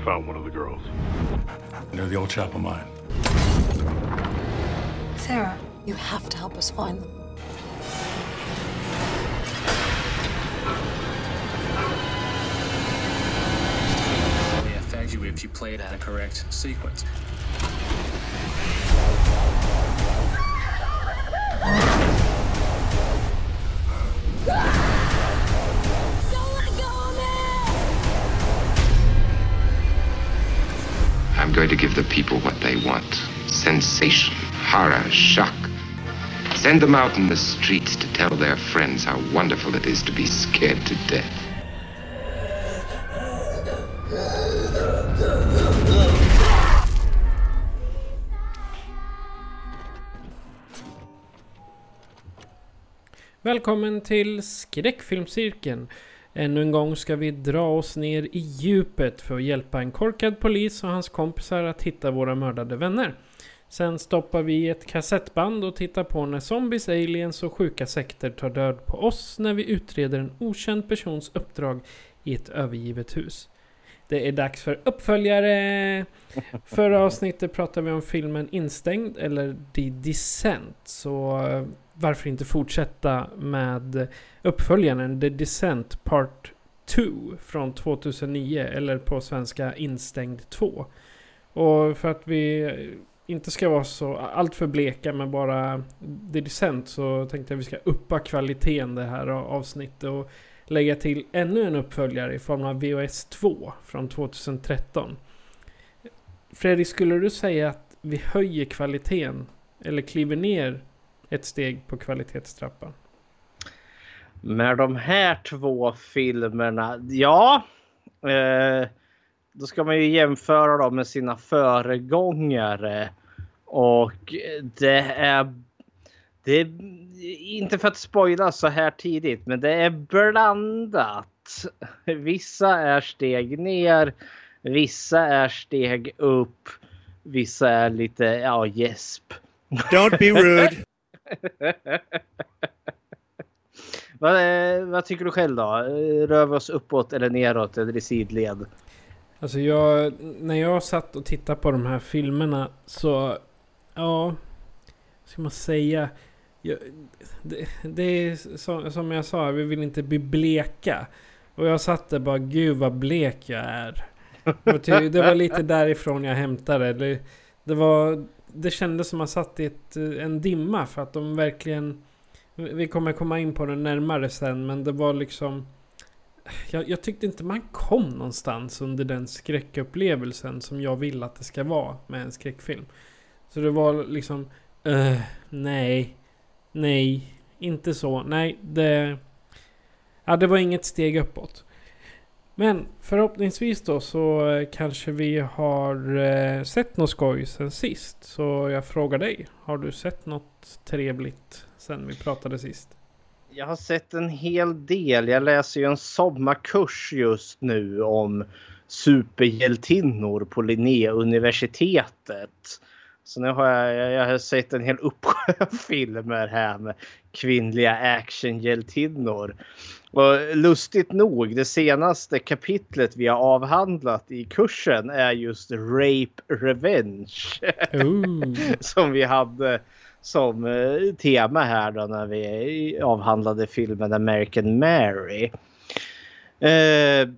We found one of the girls. Near the old chapel mine. Sarah, you have to help us find them. They affect you if you play it at a correct sequence. I'm going to give the people what they want sensation, horror, shock. Send them out in the streets to tell their friends how wonderful it is to be scared to death. Välkommen till Skräckfilmscirkeln. Ännu en gång ska vi dra oss ner i djupet för att hjälpa en korkad polis och hans kompisar att hitta våra mördade vänner. Sen stoppar vi ett kassettband och tittar på när zombies, aliens och sjuka sekter tar död på oss när vi utreder en okänd persons uppdrag i ett övergivet hus. Det är dags för uppföljare! Förra avsnittet pratade vi om filmen Instängd eller The Descent. Så eh, varför inte fortsätta med uppföljaren The Descent Part 2 från 2009 eller på svenska Instängd 2. Och för att vi inte ska vara så alltför bleka med bara The Descent så tänkte jag att vi ska uppa kvaliteten det här avsnittet och lägga till ännu en uppföljare i form av VHS 2 från 2013. Fredrik, skulle du säga att vi höjer kvaliteten eller kliver ner ett steg på kvalitetstrappan? Med de här två filmerna, ja. Eh, då ska man ju jämföra dem med sina föregångare. Och det är... Det är inte för att spoila så här tidigt, men det är blandat. Vissa är steg ner, vissa är steg upp, vissa är lite, ja, gäsp. Don't be rude. vad, eh, vad tycker du själv då? Rör vi oss uppåt eller neråt eller i sidled? Alltså jag, när jag satt och tittade på de här filmerna så, ja, ska man säga? Jag, det, det, är som, som jag sa, vi vill inte bli bleka. Och jag satt där bara, gud vad blek jag är. Det var lite därifrån jag hämtade det. Det, var, det kändes som att man satt i ett, eh, en dimma för att de verkligen... Vi kommer komma in på det närmare sen men det var liksom... Jag, jag, tyckte inte man kom någonstans under den skräckupplevelsen som jag vill att det ska vara med en skräckfilm. Så det var liksom... Uh, nej. Nej. Inte så. Nej, det... Ja, det var inget steg uppåt. Men förhoppningsvis då så eh, kanske vi har eh, sett något skoj sen sist. Så jag frågar dig. Har du sett något trevligt sen vi pratade sist? Jag har sett en hel del. Jag läser ju en sommarkurs just nu om superhjältinnor på Linnéuniversitetet. Så nu har jag, jag har sett en hel uppsjö filmer här med kvinnliga actionhjältinnor. Och lustigt nog, det senaste kapitlet vi har avhandlat i kursen är just Rape Revenge. som vi hade som eh, tema här då när vi avhandlade filmen American Mary. Eh,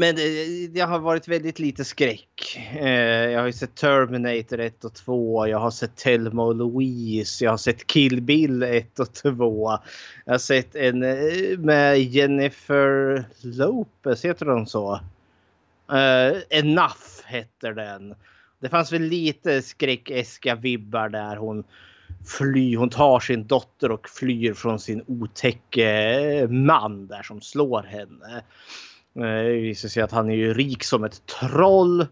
men det, det, har varit väldigt lite skräck. Eh, jag har ju sett Terminator 1 och 2. Jag har sett Thelma och Louise. Jag har sett Kill Bill 1 och 2. Jag har sett en eh, med Jennifer Lopez, heter hon så? Eh, Enough heter den. Det fanns väl lite skräckeska vibbar där. Hon fly. Hon tar sin dotter och flyr från sin otäcke man där som slår henne. Eh, det visar sig att han är ju rik som ett troll.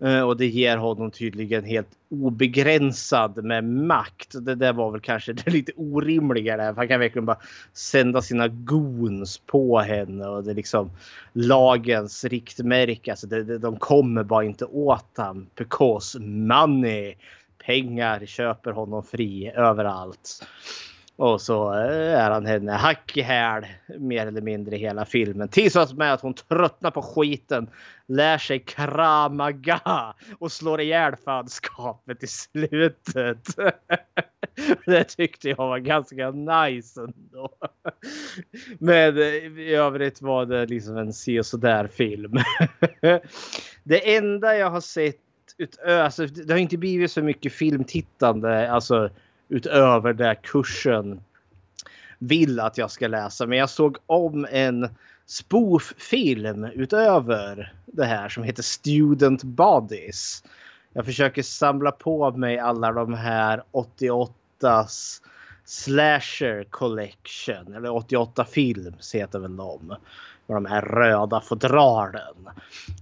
Eh, och det ger honom tydligen helt obegränsad med makt. Det där var väl kanske det lite orimliga där. Han kan verkligen bara sända sina goons på henne och det är liksom lagens riktmärke. Alltså det, det, de kommer bara inte åt honom. Because money. Pengar köper honom fri överallt. Och så eh, är han henne hack i häl mer eller mindre hela filmen. Tills med att hon tröttnar på skiten, lär sig kramaga och slår ihjäl fanskapet i slutet. Det tyckte jag var ganska nice ändå. Men eh, i övrigt var det liksom en se sådär film. Det enda jag har sett alltså det har inte blivit så mycket filmtittande, alltså utöver det kursen vill att jag ska läsa. Men jag såg om en spoof-film utöver det här som heter Student Bodies. Jag försöker samla på mig alla de här 88s Slasher Collection, eller 88 Films heter väl de. Med de här röda fodralen.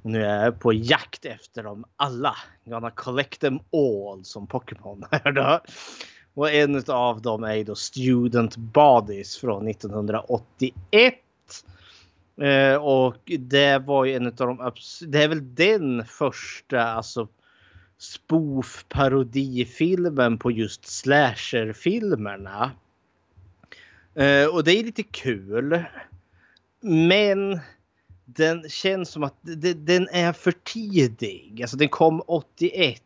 Nu är jag på jakt efter dem alla. Gonna collect them all som Pokémon. Och en av dem är då Student Bodies från 1981. Eh, och det var ju en av de, det är väl den första alltså spoof parodifilmen på just slasherfilmerna. Eh, och det är lite kul. Men den känns som att den är för tidig. Alltså den kom 81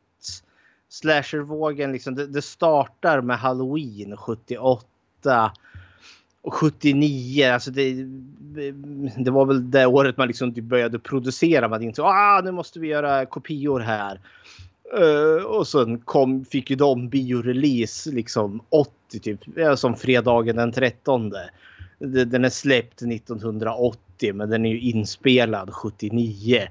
slashervågen liksom, det, det, startar med Halloween 78 och 79. Alltså det, det var väl det året man liksom typ började producera. Man insåg ah, nu måste vi göra kopior här. Uh, och sen kom, fick ju de biorelease liksom 80 typ, som fredagen den 13. Den är släppt 1980 men den är ju inspelad 79.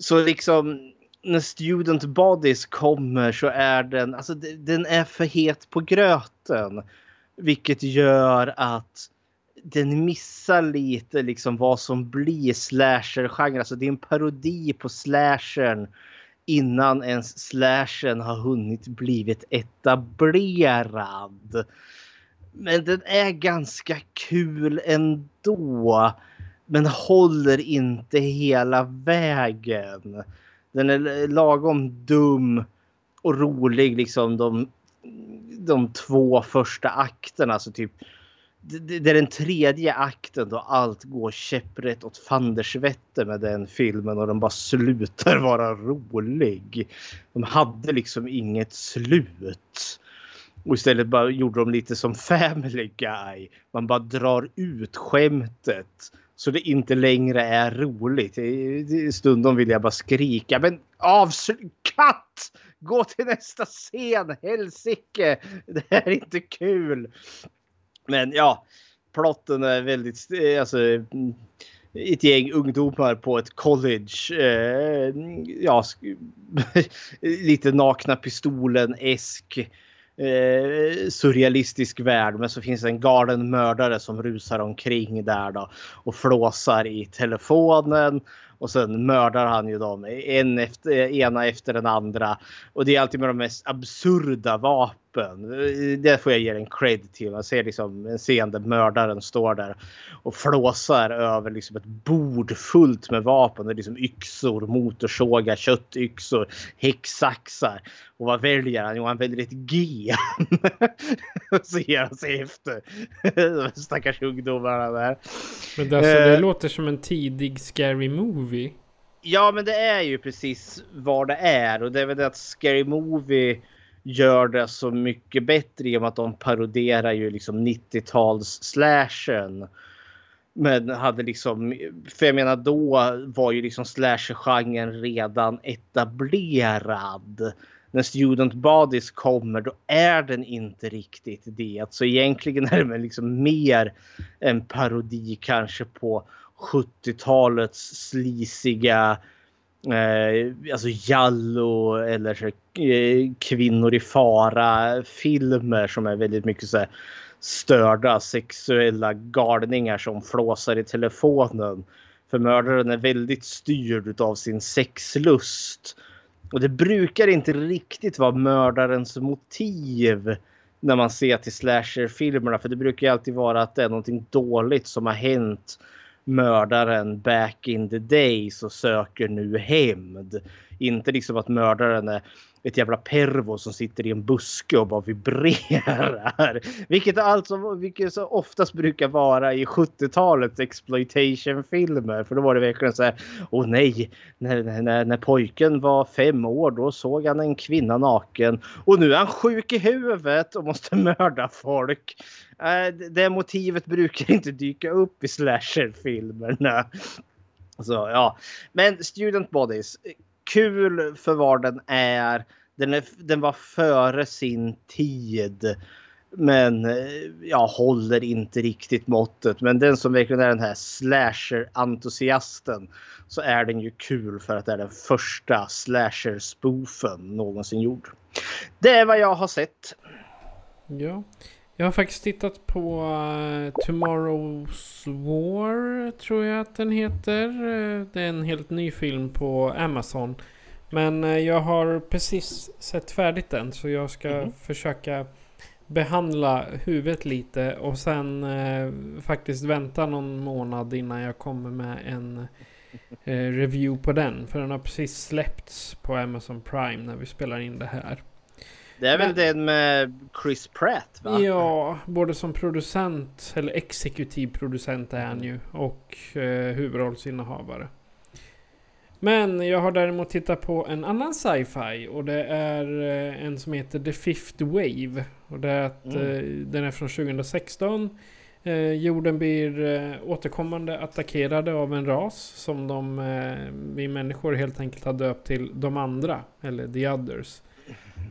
Så liksom när Student Bodies kommer så är den, alltså den är för het på gröten. Vilket gör att den missar lite liksom vad som blir slasher-genre. Alltså det är en parodi på slashern innan ens slashern har hunnit blivit etablerad. Men den är ganska kul ändå. Men håller inte hela vägen. Den är lagom dum och rolig liksom de, de två första akterna. Alltså typ, det, det är den tredje akten då allt går käpprätt åt fandersvette med den filmen och den bara slutar vara rolig. De hade liksom inget slut. Och istället bara gjorde de lite som Family Guy. Man bara drar ut skämtet så det inte längre är roligt. Stundom vill jag bara skrika. Men avslut! Katt! Gå till nästa scen! Helsike! Det här är inte kul. Men ja, plotten är väldigt... Eh, alltså, mm, ett gäng ungdomar på ett college. Eh, mm, ja, lite nakna pistolen-esk eh, surrealistisk värld. Men så finns det en galen mördare som rusar omkring där då och flåsar i telefonen. Och sen mördar han ju dem en efter, ena efter den andra. Och det är alltid med de mest absurda vapen gruppen. Det får jag ge en cred till. Man ser liksom en scen där mördaren står där och flåsar över liksom ett bord fullt med vapen. Det är liksom yxor, motorsågar, köttyxor, häcksaxar. Och vad väljer han? Jo, han väljer ett G. så ger han sig efter. De stackars ungdomarna där. Men alltså, det uh, låter som en tidig scary movie. Ja, men det är ju precis vad det är. Och det är väl det att Scary Movie gör det så mycket bättre i och med att de paroderar ju liksom 90-tals slashen. Men hade liksom, för jag menar då var ju liksom slasher-genren redan etablerad. När Student Bodies kommer då är den inte riktigt det. Så egentligen är det liksom mer en parodi kanske på 70-talets slisiga eh, alltså Jallo eller så, eh, Kvinnor i fara filmer som är väldigt mycket så här störda sexuella galningar som flåsar i telefonen. För mördaren är väldigt styrd av sin sexlust. Och det brukar inte riktigt vara mördarens motiv när man ser till slasherfilmerna. För det brukar ju alltid vara att det är någonting dåligt som har hänt mördaren back in the days och söker nu hämnd. Inte liksom att mördaren är ett jävla pervo som sitter i en buske och bara vibrerar. Vilket alltså vilket så oftast brukar vara i 70-talets exploitation-filmer. För då var det verkligen så här. Åh nej, när, när, när pojken var fem år då såg han en kvinna naken. Och nu är han sjuk i huvudet och måste mörda folk. Äh, det motivet brukar inte dyka upp i slasher-filmerna. Så ja, men Student Bodies kul för vad den är. Den, är, den var före sin tid. Men eh, jag håller inte riktigt måttet. Men den som verkligen är den här slasher-entusiasten så är den ju kul för att det är den första slasher-spoofen någonsin gjord. Det är vad jag har sett. Ja, jag har faktiskt tittat på uh, Tomorrow's War, tror jag att den heter. Uh, det är en helt ny film på Amazon. Men uh, jag har precis sett färdigt den, så jag ska mm. försöka behandla huvudet lite och sen faktiskt vänta någon månad innan jag kommer med en review på den. För den har precis släppts på Amazon Prime när vi spelar in det här. Det är väl den med Chris Pratt va? Ja, både som producent eller exekutiv producent är han ju och eh, huvudrollsinnehavare. Men jag har däremot tittat på en annan sci-fi och det är eh, en som heter The Fifth Wave. Och det är att mm. eh, den är från 2016. Eh, jorden blir eh, återkommande attackerade av en ras som de, eh, vi människor helt enkelt har döpt till de andra, eller the others.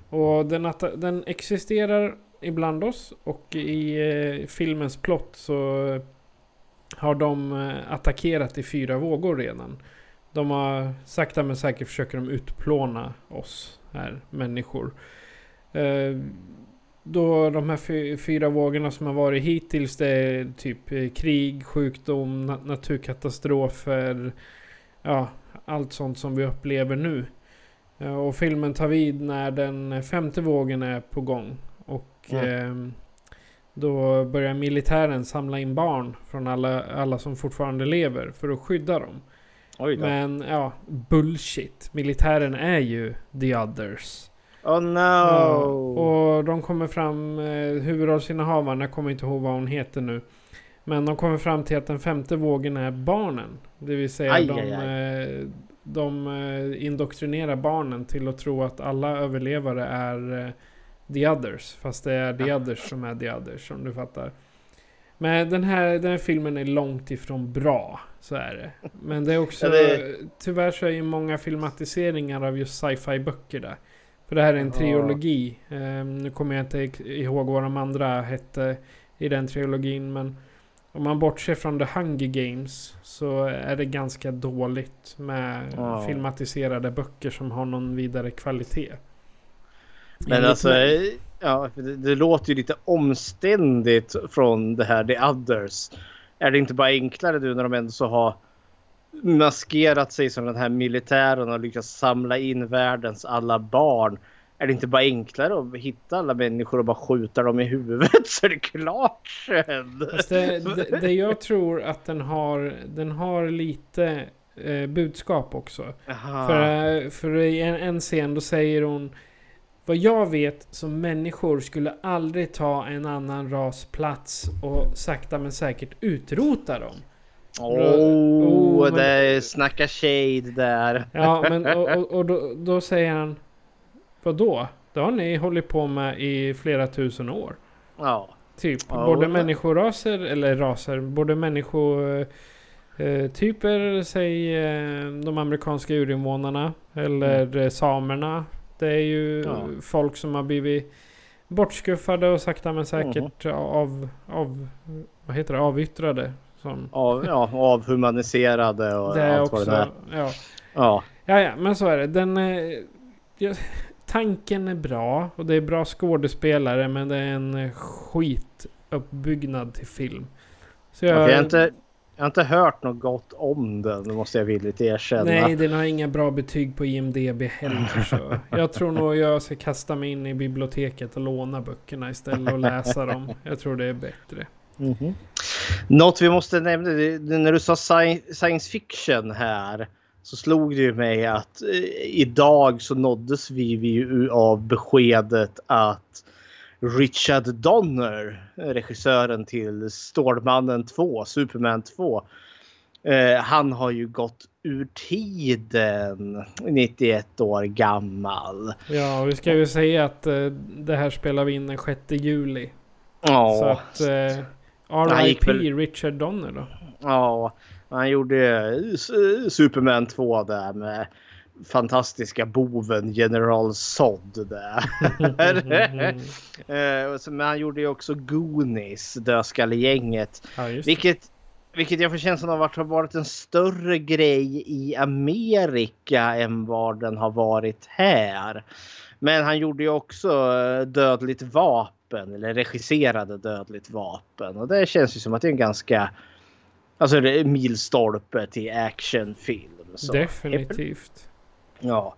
Och den, den existerar ibland oss och i eh, filmens plott så har de eh, attackerat i fyra vågor redan. De har sakta men säkert försöker de utplåna oss här människor. Eh, då de här fyra vågorna som har varit hittills det är typ eh, krig, sjukdom, naturkatastrofer. Ja, allt sånt som vi upplever nu. Eh, och filmen tar vid när den femte vågen är på gång. Och mm. eh, då börjar militären samla in barn från alla, alla som fortfarande lever för att skydda dem. Men ja, bullshit. Militären är ju the others. Oh no! Ja, och de kommer fram, eh, huvudrollsinnehavaren, jag kommer inte ihåg vad hon heter nu. Men de kommer fram till att den femte vågen är barnen. Det vill säga aj, de, aj, aj. Eh, de eh, indoktrinerar barnen till att tro att alla överlevare är eh, the others. Fast det är the others som är the others om du fattar. Men den här, den här filmen är långt ifrån bra. Så är det. Men det är också... ja, det... Tyvärr så är ju många filmatiseringar av just sci-fi böcker där. För det här är en trilogi. Um, nu kommer jag inte ihåg vad de andra hette i den trilogin. Men om man bortser från The Hunger Games så är det ganska dåligt med oh. filmatiserade böcker som har någon vidare kvalitet. Men alltså, ja, det, det, låter ju lite omständigt från det här The Others. Är det inte bara enklare nu när de ändå så har maskerat sig som den här militären och lyckats samla in världens alla barn är det inte bara enklare att hitta alla människor och bara skjuta dem i huvudet så är det klart sen? Det, det, det, jag tror att den har, den har lite eh, budskap också. För, för i en, en scen då säger hon vad jag vet som människor skulle aldrig ta en annan ras plats och sakta men säkert utrota dem. Oh, oh det är snacka shade där. Ja, men och, och, och då, då, säger han Vadå? Det har ni hållit på med i flera tusen år. Ja. Typ. Ja, både och... människoraser, eller raser, både människotyper, eh, säg eh, de amerikanska urinvånarna. Eller mm. Eh, samerna. Det är ju ja. folk som har blivit bortskuffade och sakta men säkert mm. av, av, vad heter det, avyttrade. Som... Av, ja, avhumaniserade och det allt också, vad det är. Ja. Ja. Ja, ja, men så är det. Den... Eh, ja, tanken är bra och det är bra skådespelare men det är en skituppbyggnad till film. Så Jag, jag, jag, har inte, jag har inte hört något gott om den, det måste jag villigt erkänna. Nej, den har inga bra betyg på IMDB heller. Så jag tror nog jag ska kasta mig in i biblioteket och låna böckerna istället och läsa dem. Jag tror det är bättre. Mhm. Något vi måste nämna, när du sa sci- science fiction här så slog det ju mig att eh, idag så nåddes vi ju av beskedet att Richard Donner, regissören till Stålmannen 2, Superman 2, eh, han har ju gått ur tiden, 91 år gammal. Ja, vi ska ju säga att eh, det här spelar vi in den 6 juli. Ja, Så att eh, RIP Richard Donner då. Ja, han gjorde Superman 2 där med fantastiska boven General Zod där. Eh, Men han gjorde ju också Goonies, Dödskallegänget. Ja. Vilket, vilket jag får känslan av att har varit en större grej i Amerika än vad den har varit här. Men han gjorde ju också eh, Dödligt vapen eller regisserade Dödligt vapen och det känns ju som att det är en ganska Alltså det är milstolpe till actionfilm. Så. Definitivt. Ja.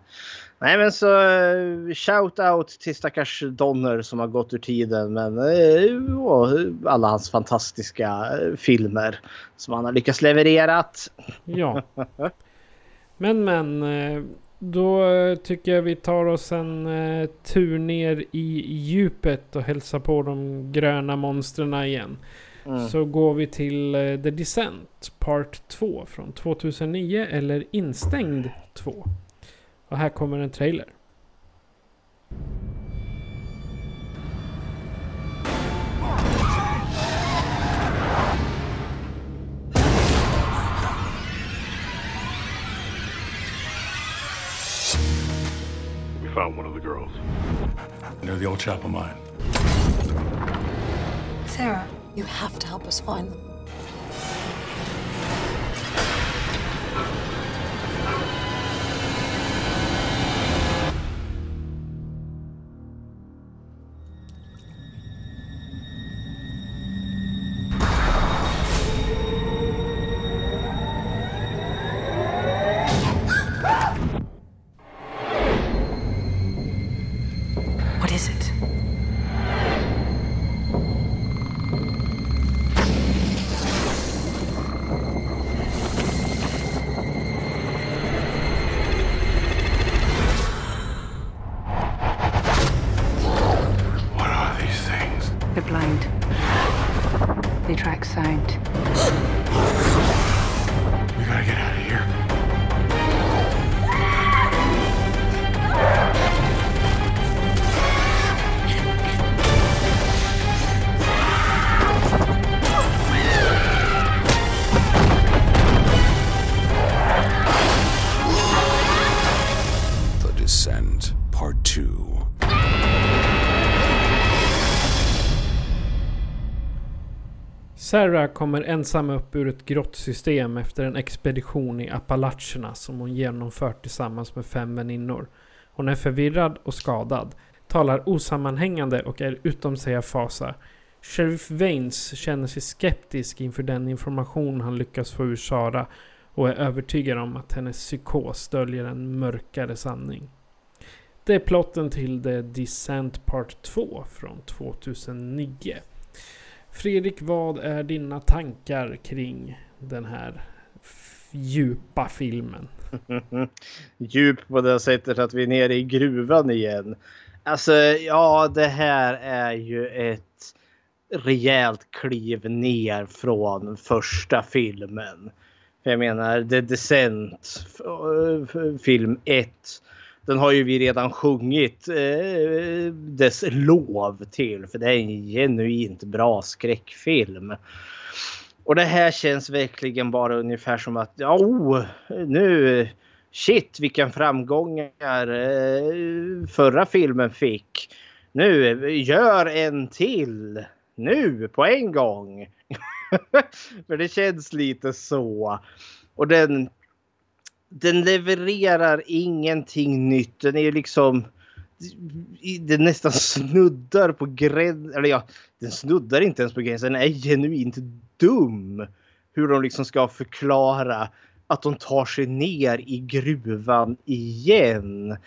Nej men så eh, shout out till stackars Donner som har gått ur tiden men eh, alla hans fantastiska eh, filmer som han har lyckats levererat. Ja. Men men. Då tycker jag vi tar oss en tur ner i djupet och hälsar på de gröna monstren igen. Mm. Så går vi till eh, The Descent Part 2 från 2009 eller Instängd 2. Och här kommer en trailer. We found one of the girls. Near the old chapel mine. Sarah, you have to help us find them. Sarah kommer ensam upp ur ett grottsystem efter en expedition i Appalacherna som hon genomfört tillsammans med fem väninnor. Hon är förvirrad och skadad, talar osammanhängande och är utom sig av fasa. Sheriff Vaines känner sig skeptisk inför den information han lyckas få ur Sara och är övertygad om att hennes psykos döljer en mörkare sanning. Det är plotten till The Descent Part 2 från 2009. Fredrik, vad är dina tankar kring den här djupa filmen? Djup på det sättet att vi är nere i gruvan igen. Alltså ja, det här är ju ett rejält kliv ner från första filmen. Jag menar, The Descent, film 1. Den har ju vi redan sjungit eh, dess lov till. För det är en genuint bra skräckfilm. Och det här känns verkligen bara ungefär som att ja, oh, nu shit vilken framgångar eh, förra filmen fick. Nu gör en till. Nu på en gång. För det känns lite så. Och den den levererar ingenting nytt. Den är ju liksom den nästan snuddar på gränsen. Eller ja, den snuddar inte ens på gränsen. Den är genuint dum. Hur de liksom ska förklara att de tar sig ner i gruvan igen.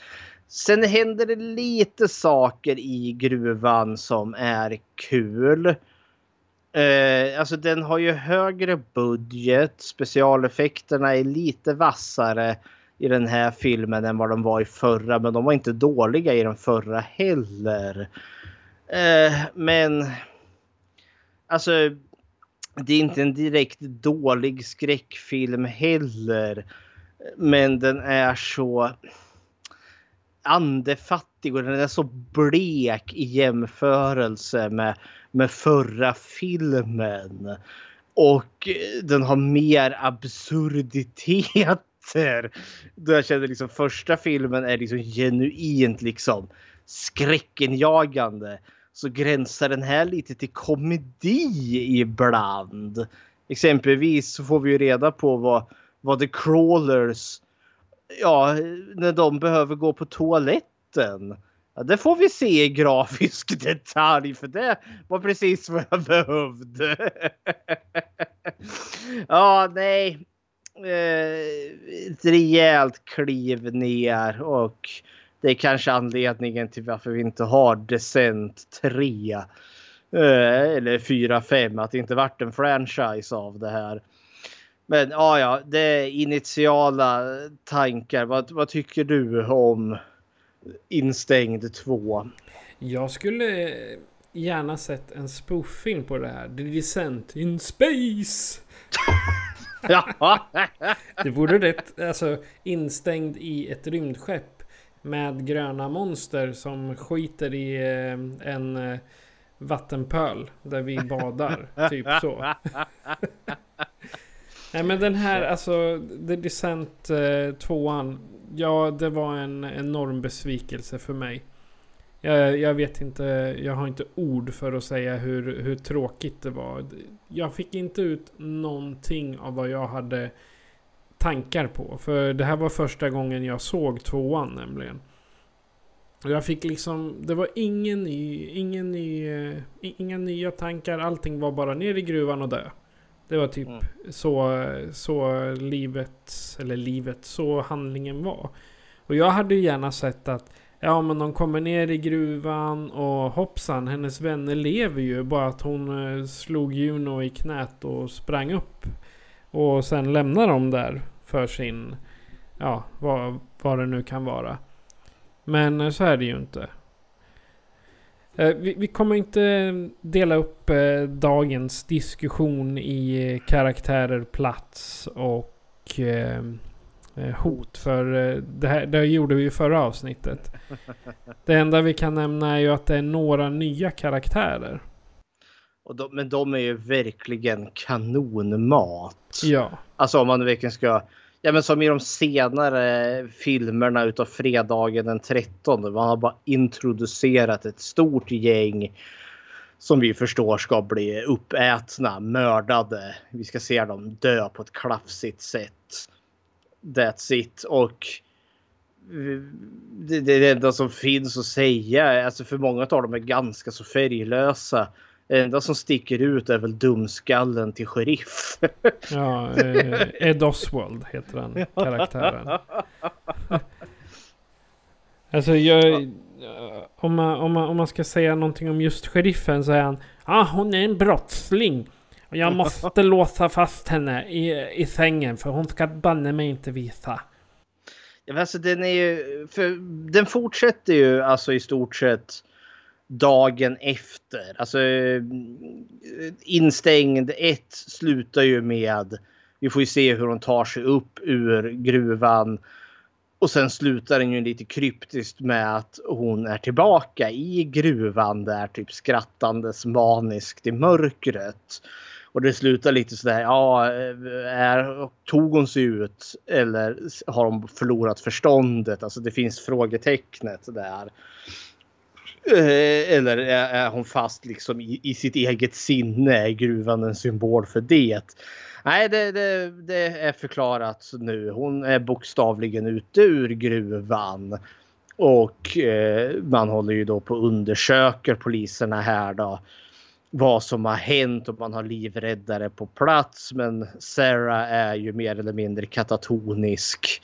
Sen händer det lite saker i gruvan som är kul. Eh, alltså den har ju högre budget. Specialeffekterna är lite vassare i den här filmen än vad de var i förra. Men de var inte dåliga i den förra heller. Eh, men alltså det är inte en direkt dålig skräckfilm heller. Men den är så andefattig och den är så blek i jämförelse med, med förra filmen. Och eh, den har mer absurditeter. Jag känner liksom första filmen är liksom genuint liksom skräckenjagande så gränsar den här lite till komedi ibland. Exempelvis så får vi ju reda på vad, vad The Crawlers, ja, när de behöver gå på toaletten. Ja, det får vi se i grafisk detalj för det var precis vad jag behövde. ja, nej. Eh, ett rejält kliv ner och det är kanske anledningen till varför vi inte har Descent 3. Eh, eller 4-5. Att det inte vart en franchise av det här. Men ja, ja, det är initiala tankar. Vad, vad tycker du om Instängd 2? Jag skulle gärna sett en spoof-film på det här. The Descent in Space! ja. det vore rätt, alltså instängd i ett rymdskepp med gröna monster som skiter i eh, en eh, vattenpöl där vi badar. typ så. Nej men den här, alltså The Descent eh, tvåan. Ja, det var en enorm besvikelse för mig. Jag, jag, vet inte, jag har inte ord för att säga hur, hur tråkigt det var. Jag fick inte ut någonting av vad jag hade tankar på. För det här var första gången jag såg tvåan nämligen. Och jag fick liksom, det var ingen ny, ingen ny, eh, inga nya tankar. Allting var bara ner i gruvan och dö. Det var typ mm. så, så livet, eller livet, så handlingen var. Och jag hade ju gärna sett att Ja men de kommer ner i gruvan och hoppsan, hennes vänner lever ju. Bara att hon eh, slog Juno i knät och sprang upp. Och sen lämnar de där för sin, ja vad, vad det nu kan vara. Men eh, så är det ju inte. Eh, vi, vi kommer inte dela upp eh, dagens diskussion i karaktärer, plats och hot. För det, här, det gjorde vi i förra avsnittet. Det enda vi kan nämna är ju att det är några nya karaktärer. De, men de är ju verkligen kanonmat. Ja. Alltså om man verkligen ska Ja men som i de senare filmerna utav fredagen den 13. Man har bara introducerat ett stort gäng som vi förstår ska bli uppätna, mördade. Vi ska se dem dö på ett klafsigt sätt. That's it. Och det, det enda som finns att säga, alltså för många av dem är ganska så färglösa. Det enda som sticker ut är väl dumskallen till sheriff. ja, eh, Ed Oswald heter den karaktären. alltså jag... Om man, om, man, om man ska säga någonting om just sheriffen så är han... Ah, hon är en brottsling. Och jag måste låsa fast henne i, i sängen för hon ska banne mig inte visa. Ja, alltså den är ju... För den fortsätter ju alltså i stort sett dagen efter. Alltså instängd 1 slutar ju med vi får ju se hur hon tar sig upp ur gruvan. Och sen slutar den ju lite kryptiskt med att hon är tillbaka i gruvan där typ skrattandes maniskt i mörkret. Och det slutar lite sådär, ja, är, tog hon sig ut eller har hon förlorat förståndet? Alltså det finns frågetecknet där. Eh, eller är hon fast liksom i, i sitt eget sinne? Är gruvan en symbol för det? Nej, det, det, det är förklarat nu. Hon är bokstavligen ute ur gruvan. Och eh, man håller ju då på och undersöker poliserna här då. Vad som har hänt och man har livräddare på plats. Men Sarah är ju mer eller mindre katatonisk.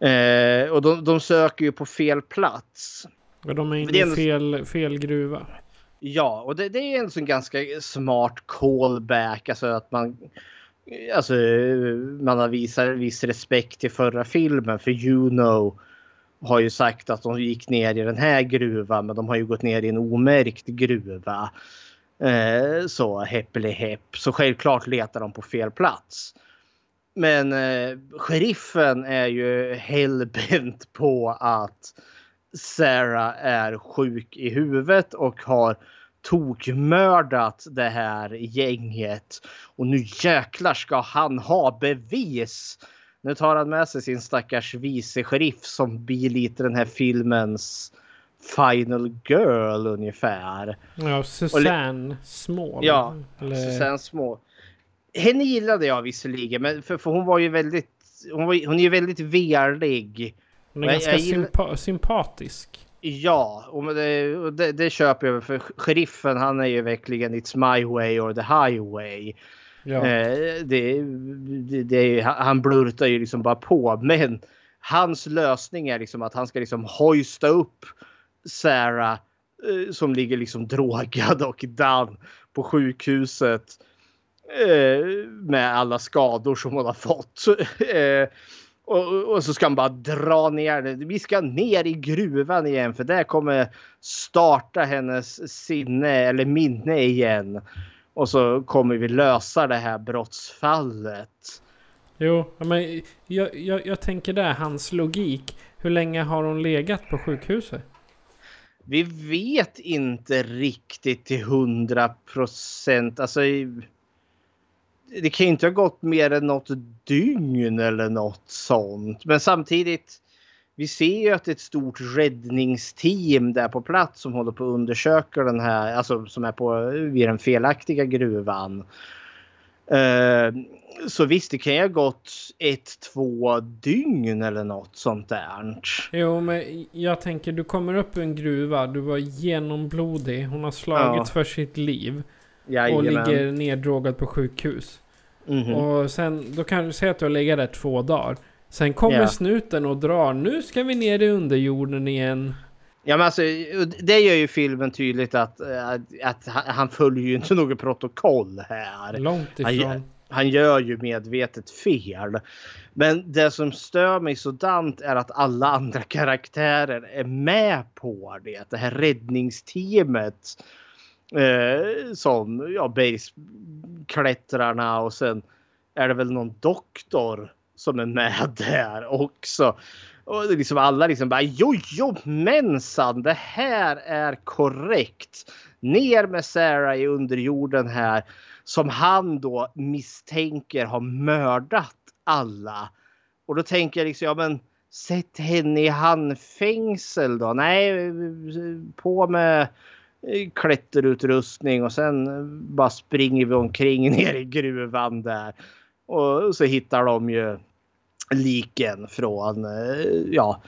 Eh, och de, de söker ju på fel plats. Och de är inne i fel, fel gruva. Ja, och det, det är en sån ganska smart callback. Alltså att man, alltså, man har visat viss respekt till förra filmen. För Juno har ju sagt att de gick ner i den här gruvan men de har ju gått ner i en omärkt gruva. Eh, så heppeli hepp. Så självklart letar de på fel plats. Men eh, sheriffen är ju hellbent på att Sarah är sjuk i huvudet och har tokmördat det här gänget. Och nu jäklar ska han ha bevis. Nu tar han med sig sin stackars vice sheriff som blir lite den här filmens final girl ungefär. Ja, Susanne Small. Ja, Eller, Susanne Small. Henne gillade jag visserligen, men för, för hon var ju väldigt, hon, var, hon är ju väldigt velig. Hon är jag- ganska jag gillar- sympa- sympatisk. Ja, och det, och det, det köper jag för sheriffen han är ju verkligen it's my way or the highway. Ja. Eh, det, det, det, han blurtar ju liksom bara på men hans lösning är liksom att han ska liksom hoista upp Sarah eh, som ligger liksom drogad och down på sjukhuset eh, med alla skador som hon har fått. Och, och så ska han bara dra ner. Vi ska ner i gruvan igen för det kommer starta hennes sinne eller minne igen. Och så kommer vi lösa det här brottsfallet. Jo, men jag, jag, jag tänker där, hans logik. Hur länge har hon legat på sjukhuset? Vi vet inte riktigt till hundra procent. Alltså, i- det kan ju inte ha gått mer än något dygn eller något sånt. Men samtidigt, vi ser ju att det är ett stort räddningsteam där på plats som håller på att undersöka den här, alltså som är på vid den felaktiga gruvan. Eh, så visst, det kan ju ha gått ett, två dygn eller något sånt där. Jo, men jag tänker du kommer upp ur en gruva, du var genomblodig, hon har slagits Ja. för sitt liv. Och Jajamän. ligger neddrogad på sjukhus. Mhm. Och sen, då kan du säga att du har legat där två dagar. Sen kommer Ja. snuten och drar. Nu ska vi ner i underjorden igen. Ja, men alltså, det gör ju filmen tydligt att, att, att han- han följer ju inte något protokoll här. Långt Han, ifrån. gör- han gör ju medvetet fel. Men det som stör mig sådant är att alla andra karaktärer är med på det. Det här räddningsteamet. Eh, som ja, baseklättrarna och sen är det väl någon doktor som är med där också. Och det är liksom alla liksom bara jojomensan det här är korrekt. Ner med Sarah i underjorden här som han då misstänker har mördat alla. Och då tänker jag liksom ja men sätt henne i handfängsel då. Nej, på med Eh, klätterutrustning och sen eh, bara springer vi omkring ner i gruvan där. Och så hittar de ju liken från eh, ja,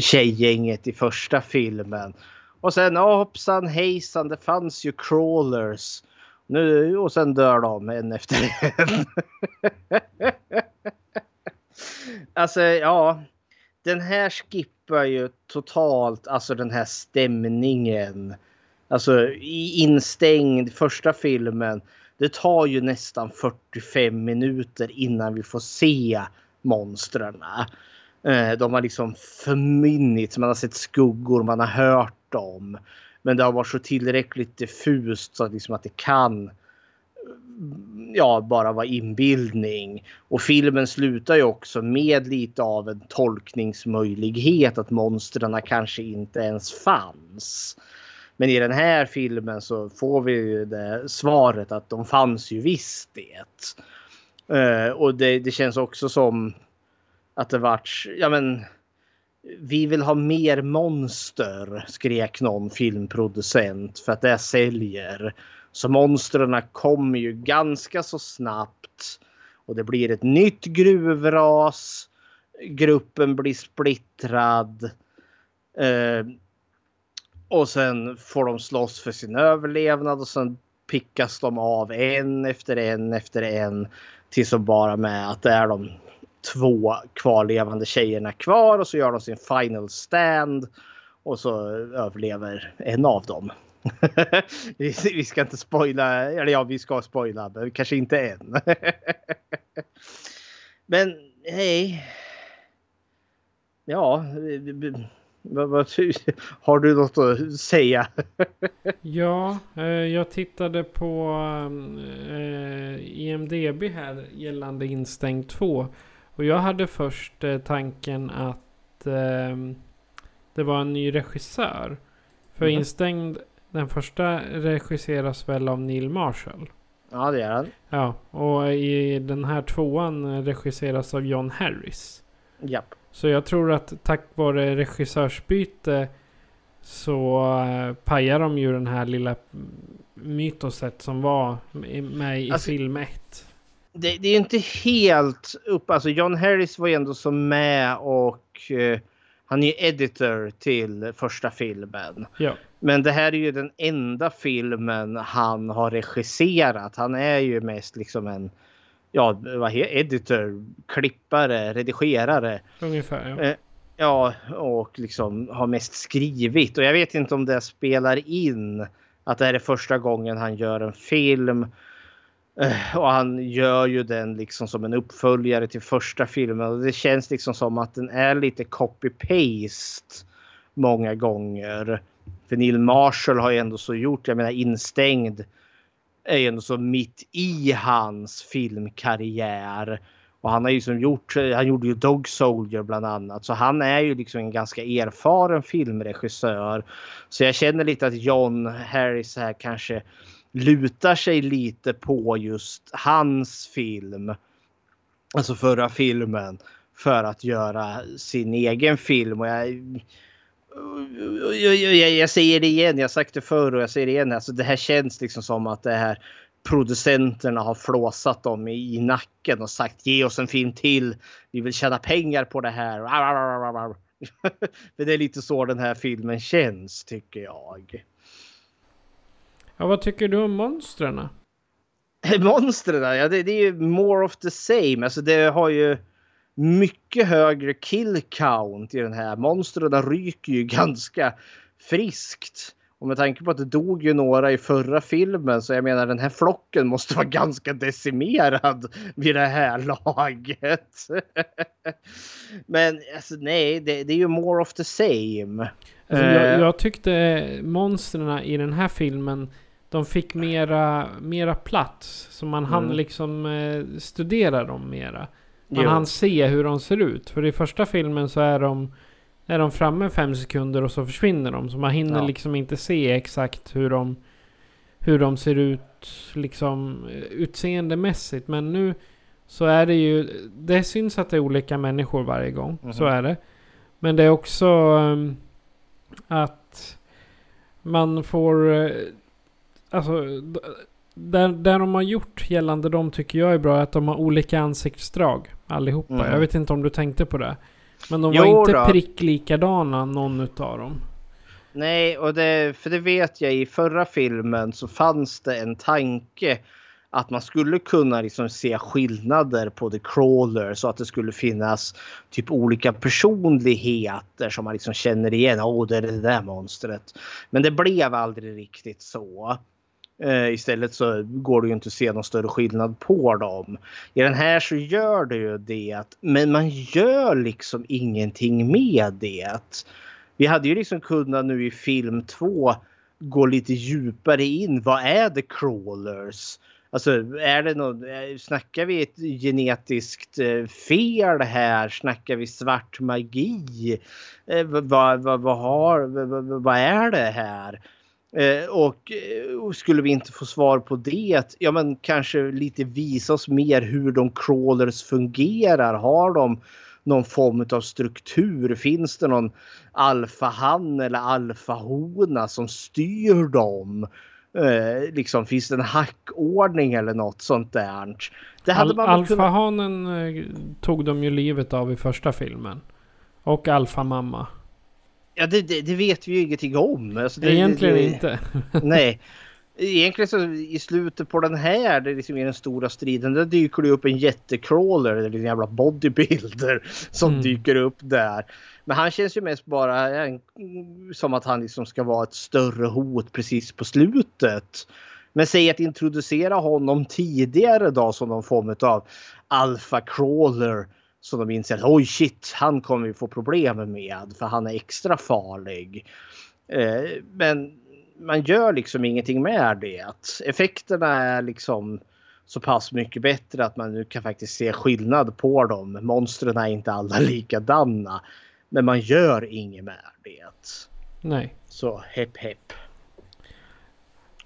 tjejgänget i första filmen. Och sen oh, hoppsan hejsan det fanns ju crawlers. Nu, och sen dör de en efter en. alltså ja. Den här skippar ju totalt alltså den här stämningen. Alltså instängd första filmen. Det tar ju nästan 45 minuter innan vi får se monstren. Eh, de har liksom förminnits, man har sett skuggor, man har hört dem. Men det har varit så tillräckligt diffust så att, liksom att det kan ja, bara var inbildning. Och filmen slutar ju också med lite av en tolkningsmöjlighet att monstren kanske inte ens fanns. Men i den här filmen så får vi ju det svaret att de fanns ju visst det. Uh, och det, det känns också som att det vart, ja men vi vill ha mer monster, skrek någon filmproducent för att det säljer. Så monstren kommer ju ganska så snabbt. Och det blir ett nytt gruvras. Gruppen blir splittrad. Eh, och sen får de slåss för sin överlevnad och sen pickas de av en efter en efter en. Tills de bara med att det är de två kvarlevande tjejerna kvar och så gör de sin final stand. Och så överlever en av dem. vi ska inte spoila, eller ja vi ska spoila men kanske inte än. men hej. Ja, har du något att säga? ja, eh, jag tittade på eh, IMDB här gällande Instängt 2. Och jag hade först eh, tanken att det var en ny regissör. För mm. Instängd, den första regisseras väl av Neil Marshall? Ja, det är han. Ja, och i den här tvåan regisseras av John Harris. Japp. Så jag tror att tack vare regissörsbyte så uh, pajar de ju den här lilla mytoset som var med i alltså, film 1. Det, det, är inte helt upp. Alltså John Harris var ju ändå så med och uh, han är ju editor till första filmen. Ja. Men det här är ju den enda filmen han har regisserat. Han är ju mest liksom en ja, vad heter editor, klippare, redigerare. Ungefär ja. Eh, ja, och liksom har mest skrivit. Och jag vet inte om det spelar in att det här är första gången han gör en film. Eh, och han gör ju den liksom som en uppföljare till första filmen. Och det känns liksom som att den är lite copy-paste många gånger. För Neil Marshall har ju ändå så gjort, jag menar instängd är ju ändå så mitt i hans filmkarriär. Och han har ju som gjort, han gjorde ju Dog Soldier bland annat. Så han är ju liksom en ganska erfaren filmregissör. Så jag känner lite att John Harris här kanske lutar sig lite på just hans film. Alltså förra filmen. För att göra sin egen film. Och jag, jag, jag, säger det igen, jag har sagt det förr och jag säger det igen. Alltså det här känns liksom som att det här producenterna har flåsat dem i, i nacken och sagt ge oss en film till. Vi vill tjäna pengar på det här. Men det är lite så den här filmen känns tycker jag. Ja, vad tycker du om monstren? monstren, ja det, det är ju more of the same. Alltså det har ju mycket högre kill count i den här. Monstren ryker ju ganska friskt. Och med tanke på att det dog ju några i förra filmen så jag menar den här flocken måste vara ganska decimerad vid det här laget. Men alltså nej, det, det, är ju more of the same. Alltså, jag, eh. jag, tyckte monstren i den här filmen de fick mera, mera plats. Så man hann mm. liksom eh, studera dem mera. Man hann se hur de ser ut. För i första filmen så är de, är de framme fem sekunder och så försvinner de. Så man hinner ja. liksom inte se exakt hur de, hur de ser ut liksom utseendemässigt. Men nu så är det ju, det syns att det är olika människor varje gång. Mm. Så är det. Men det är också um, att man får, uh, alltså där, där de har gjort gällande dem tycker jag är bra att de har olika ansiktsdrag allihopa. Mm. Jag vet inte om du tänkte på det. Men de var jo inte då. prick likadana någon utav dem. Nej, och det, för det vet jag i förra filmen så fanns det en tanke att man skulle kunna liksom se skillnader på The Crawler så att det skulle finnas typ olika personligheter som man liksom känner igen. Åh, oh, det är det där monstret. Men det blev aldrig riktigt så. Eh, istället så går det ju inte att se någon större skillnad på dem. I den här så gör det ju det. Men man gör liksom ingenting med det. Vi hade ju liksom kunnat nu i film två gå lite djupare in. Vad är the crawlers? Alltså är det något, eh, snackar vi ett genetiskt eh, fel här? Snackar vi svart magi? Eh, vad, vad, vad, har, vad, vad är det här? Eh, och, och, eh, skulle vi inte få svar på det, ja men kanske lite visa oss mer hur de crawlers fungerar. Har de någon form av struktur? Finns det någon alfahan eller alfahona som styr dem? Eh, liksom finns det en hackordning eller något sånt där. Det hade Al man väl kunnat... Alfahanen eh, tog de ju livet av i första filmen. Och alfamamma. Ja, det, det, det vet vi ju ingenting om. Alltså, det, Egentligen inte. nej. Egentligen så i slutet på den här, det liksom är den stora striden, där dyker det upp en jättecrawler, eller en jävla bodybuilder som Mm. dyker upp där. Men han känns ju mest bara som att han liksom ska vara ett större hot precis på slutet. Men säg att introducera honom tidigare då som någon form av alpha crawler. Så de inser att oj shit, han kommer vi få problem med för han är extra farlig. Eh, men man gör liksom ingenting med det. Effekterna är liksom så pass mycket bättre att man nu kan faktiskt se skillnad på dem. Monstren är inte alla likadana. Men man gör inget med det. Nej. Så hepp hepp.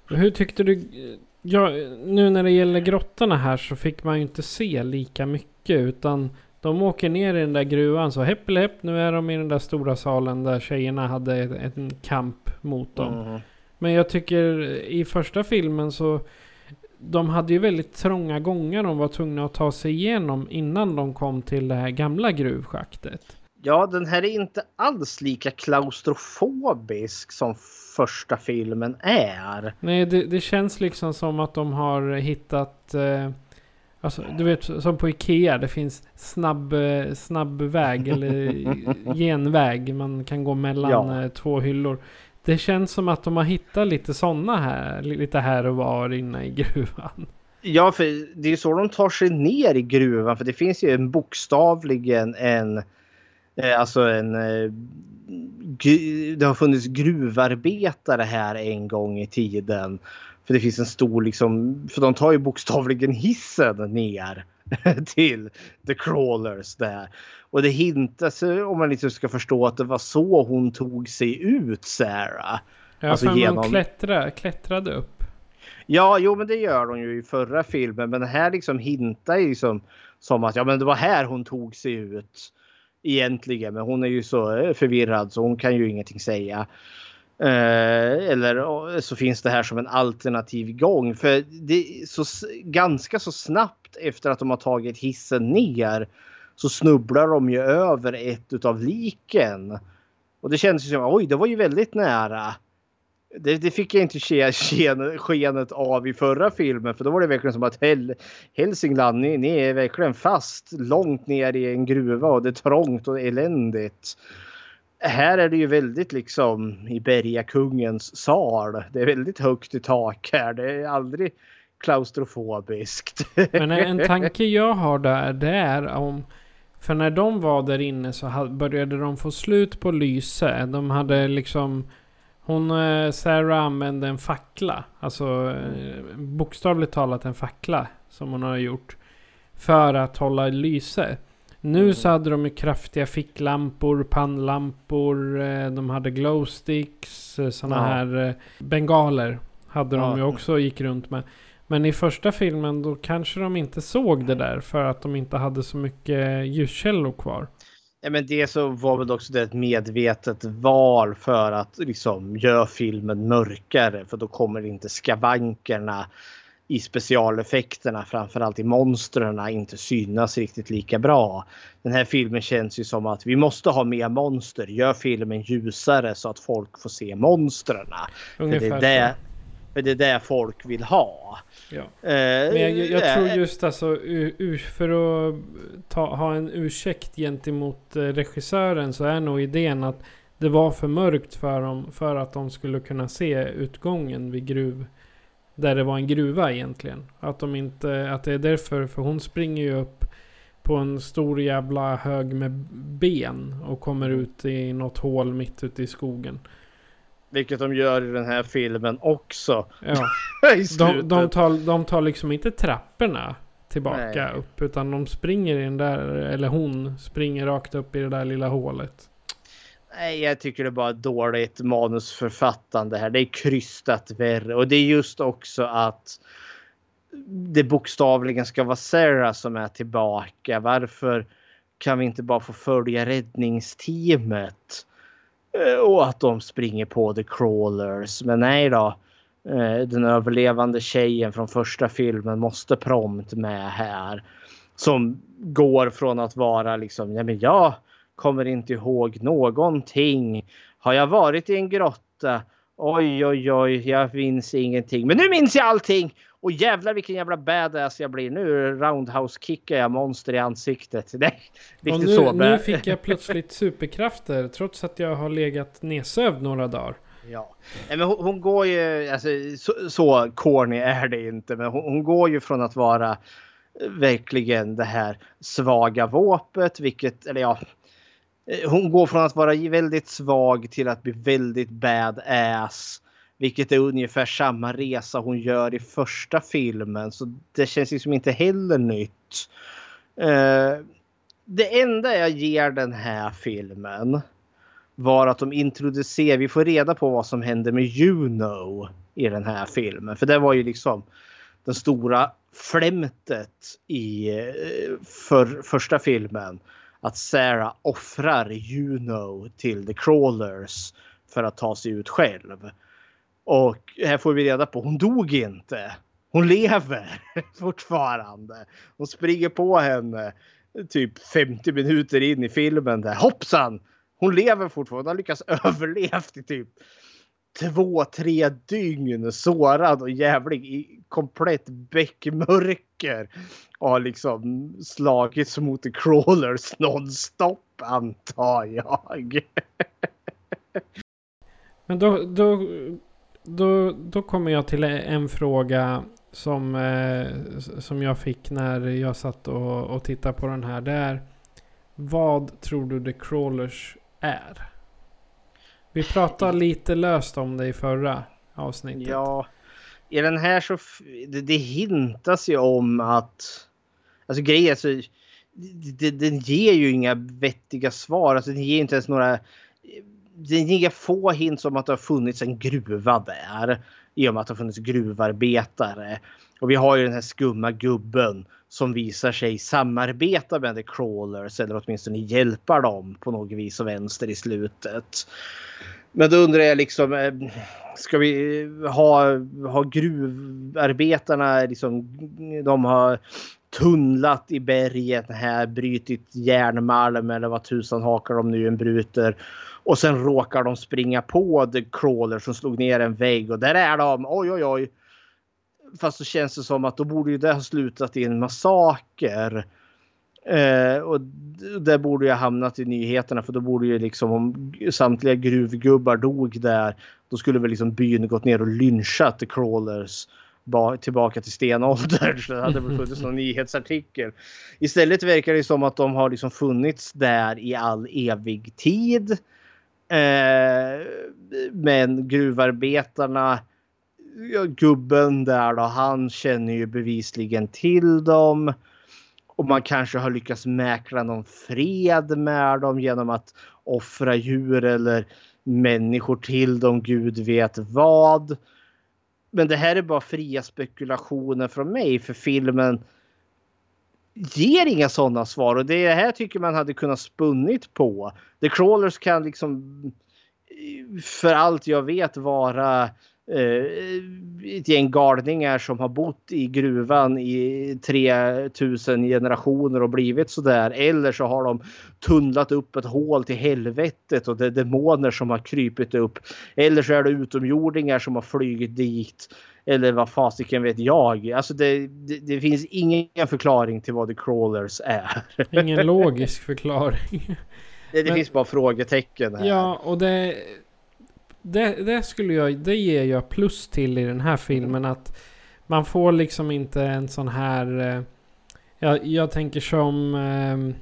Hur tyckte du... Ja, nu när det gäller grottorna här så fick man ju inte se lika mycket utan de åker ner i den där gruvan så hepp eller hepp nu är de i den där stora salen där tjejerna hade en kamp mot dem. Mm. Men jag tycker i första filmen så de hade ju väldigt trånga gångar de var tvungna att ta sig igenom innan de kom till det här gamla gruvschaktet. Ja, den här är inte alls lika klaustrofobisk som första filmen är. Nej, det, det känns liksom som att de har hittat... Eh, alltså, du vet, som på Ikea. Det finns snabb, eh, snabb väg eller genväg. Man kan gå mellan Ja. eh, två hyllor. Det känns som att de har hittat lite sådana här. Lite här och var inne i gruvan. Ja, för det är ju så de tar sig ner i gruvan. För det finns ju en bokstavligen en... Eh, alltså en... Det har funnits gruvarbetare här en gång i tiden. För det finns en stor liksom... För de tar ju bokstavligen hissen ner till The Crawlers där. Och det hintas ju, om man liksom ska förstå att det var så hon tog sig ut Sarah. Jag Alltså alltså, genom... genom- klättra, klättrade upp. Ja, jo men det gör de ju i förra filmen. Men det här liksom hintar ju som, som att ja men det var här hon tog sig ut. Egentligen. Men hon är ju så eh, förvirrad så hon kan ju ingenting säga. Eh, eller så finns det här som en alternativ gång. För det är så, ganska så snabbt efter att de har tagit hissen ner så snubblar de ju över ett utav liken. Och det känns ju som oj det var ju väldigt nära. Det, det fick jag inte ske, sken, skenet av i förra filmen för då var det verkligen som att Hel, Hälsingland, ni, ni är verkligen fast långt ner i en gruva och det är trångt och eländigt. Här är det ju väldigt liksom i bergakungens sal. Det är väldigt högt i tak här. Det är aldrig klaustrofobiskt. Men en tanke jag har där, det är om... För när de var där inne så började de få slut på lyse. De hade liksom... Hon, eh, Sarah använde en fackla. Alltså eh, bokstavligt talat en fackla. Som hon har gjort. För att hålla lyse. Nu så hade de ju kraftiga ficklampor, pannlampor, eh, de hade glowsticks, sådana Ja. här eh, bengaler. Hade de Ja. ju också och gick runt med. Men i första filmen då kanske de inte såg det där för att de inte hade så mycket ljuskällor kvar. Ja, men det så var väl också det ett medvetet val för att liksom göra filmen mörkare för då kommer inte skavankerna i specialeffekterna, framförallt i monstren, inte synas riktigt lika bra. Den här filmen känns ju som att vi måste ha mer monster. Gör filmen ljusare så att folk får se monstren. För det, Ungefär är det, för det är det folk vill ha. Ja. Eh, Men jag, jag eh, tror just alltså för att ta, ha en ursäkt gentemot eh, regissören så är nog idén att det var för mörkt för dem för att de skulle kunna se utgången vid gruv. Där det var en gruva egentligen. Att de inte, att det är därför, för hon springer ju upp på en stor jävla hög med ben och kommer ut i något hål mitt ute i skogen. Vilket de gör i den här filmen också. Ja. De, de, tar, de tar liksom inte trapporna tillbaka Nej. upp. Utan de springer i den där, eller hon springer rakt upp i det där lilla hålet. Nej, jag tycker det är bara dåligt manusförfattande här. Det är krystat värre. Och det är just också att det bokstavligen ska vara Sarah som är tillbaka. Varför kan vi inte bara få följa räddningsteamet? Eh, och att de springer på The Crawlers. Men nej då. Eh, den överlevande tjejen från första filmen måste prompt med här. Som går från att vara liksom, ja men jag kommer inte ihåg någonting. Har jag varit i en grotta? Oj, oj, oj, jag minns ingenting. Men nu minns jag allting! Och jävlar vilken jävla badass jag blir. Nu roundhouse-kickar jag monster i ansiktet. Nej, riktigt nu, så. nu fick jag plötsligt superkrafter trots att jag har legat nedsövd några dagar. Ja, men hon, hon går ju, alltså, så, så corny är det inte, men hon, hon går ju från att vara eh, verkligen det här svaga våpet, vilket, eller ja, Eh, hon går från att vara väldigt svag till att bli väldigt badass. Vilket är ungefär samma resa hon gör i första filmen. Så det känns liksom inte heller nytt. Eh, det enda jag ger den här filmen var att de introducerar, vi får reda på vad som händer med Juno i den här filmen. För det var ju liksom den stora flämtet i eh, för, första filmen. Att Sarah offrar Juno till The Crawlers för att ta sig ut själv. Och här får vi reda på, hon dog inte. Hon lever fortfarande. Hon springer på henne typ 50 minuter in i filmen där. Hoppsan! Hon lever fortfarande. Hon har lyckats överleva. i typ två, tre dygn sårad och jävlig i komplett bäckmörker. Och har liksom slagits mot the crawlers nonstop antar jag. Men då, då, då, då kommer jag till en fråga som, eh, som jag fick när jag satt och, och tittade på den här. Det är vad tror du The Crawlers är? Vi pratade lite löst om det i förra avsnittet. Ja, i den här så det, det hintas ju om att alltså grejen är så den ger ju inga vettiga svar. Alltså den ger inte ens några den ger få hints om att det har funnits en gruva där. I och med att det har funnits gruvarbetare. Och vi har ju den här skumma gubben som visar sig samarbeta med The Crawlers eller åtminstone hjälpa dem på något vis och vänster i slutet. Men då undrar jag liksom, eh, ska vi eh, ha, ha gruvarbetarna liksom, de har tunnlat i berget här, brytit järnmalm eller vad tusan hakar de nu än bryter. Och sen råkar de springa på The Crawler som slog ner en vägg och där är de. Oj oj oj. Fast så känns det som att då borde ju det ha slutat i en massaker. Eh, och det borde ju ha hamnat i nyheterna för då borde ju liksom om samtliga gruvgubbar dog där. Då skulle väl liksom byn gått ner och lynchat The Crawlers tillbaka till stenåldern. Så det hade väl funnits någon nyhetsartikel. Istället verkar det som att de har liksom funnits där i all evig tid. Eh, men gruvarbetarna, ja, gubben där då, han känner ju bevisligen till dem. Och man kanske har lyckats mäkla någon fred med dem genom att offra djur eller människor till dem, gud vet vad. Men det här är bara fria spekulationer från mig för filmen ger inga sådana svar och det här tycker man hade kunnat spunnit på. The Crawlers kan liksom eh, för allt jag vet vara ett gäng galningar som har bott i gruvan i 3000 generationer och blivit sådär. Eller så har de tunnlat upp ett hål till helvetet och det är demoner som har krypit upp. Eller så är det utomjordingar som har flugit dit. Eller vad fasiken vet jag. Alltså det, det, det finns ingen förklaring till vad The Crawlers är. Ingen logisk förklaring. Det, det Men- finns bara frågetecken här. Ja, och det, det... Det skulle jag... Det ger jag plus till i den här filmen att... Man får liksom inte en sån här... eh, Jag, jag tänker som... ehm,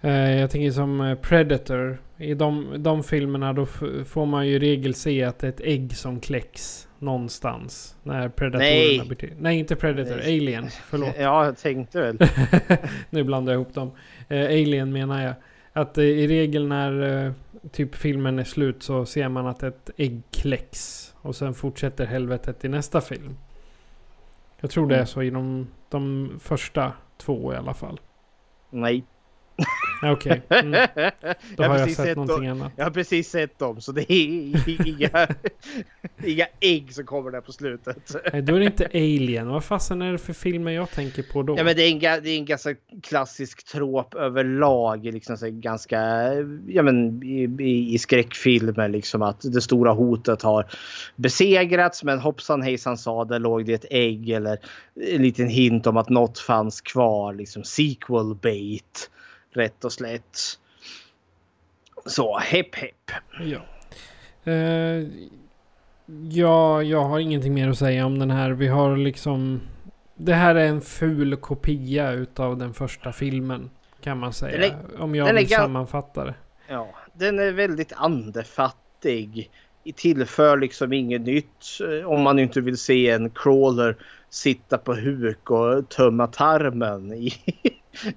eh, jag tänker som eh, Predator. I de, de filmerna då får man ju i regel se att det är ett ägg som kläcks någonstans. När predatorerna Nej. blir till. Nej, inte Predator. Nej. Alien. Förlåt. Ja, jag tänkte väl. nu blandar jag ihop dem. Eh, Alien menar jag. Att eh, i regel när typ filmen är slut så ser man att ett ägg kläcks. Och sen fortsätter helvetet i nästa film. Jag tror det är så i de, de första två i alla fall. Nej. Okej. Mm. Då Jag har jag sett sett någonting dem. annat. Jag har precis sett dem så det är inga, inga ägg som kommer där på slutet. Nej, då är det inte Alien. Vad fasen är det för filmer jag tänker på då? Ja, men det, är en, det är en ganska klassisk trop överlag. Liksom, så ganska, ja, men, i, i, I skräckfilmer. Liksom, att det stora hotet har besegrats men hoppsan hejsan sa det låg det ett ägg eller en liten hint om att något fanns kvar. Liksom sequel bait. Rätt och slätt. Så hepp hepp. Ja. Eh, ja, jag har ingenting mer att säga om den här. Vi har liksom... Det här är en ful kopia utav den första filmen. Kan man säga. Är- om jag vill sammanfatta det. Ja, den är väldigt andefattig. I Tillför liksom inget nytt eh, om man inte vill se en crawler sitta på huk och tömma tarmen i,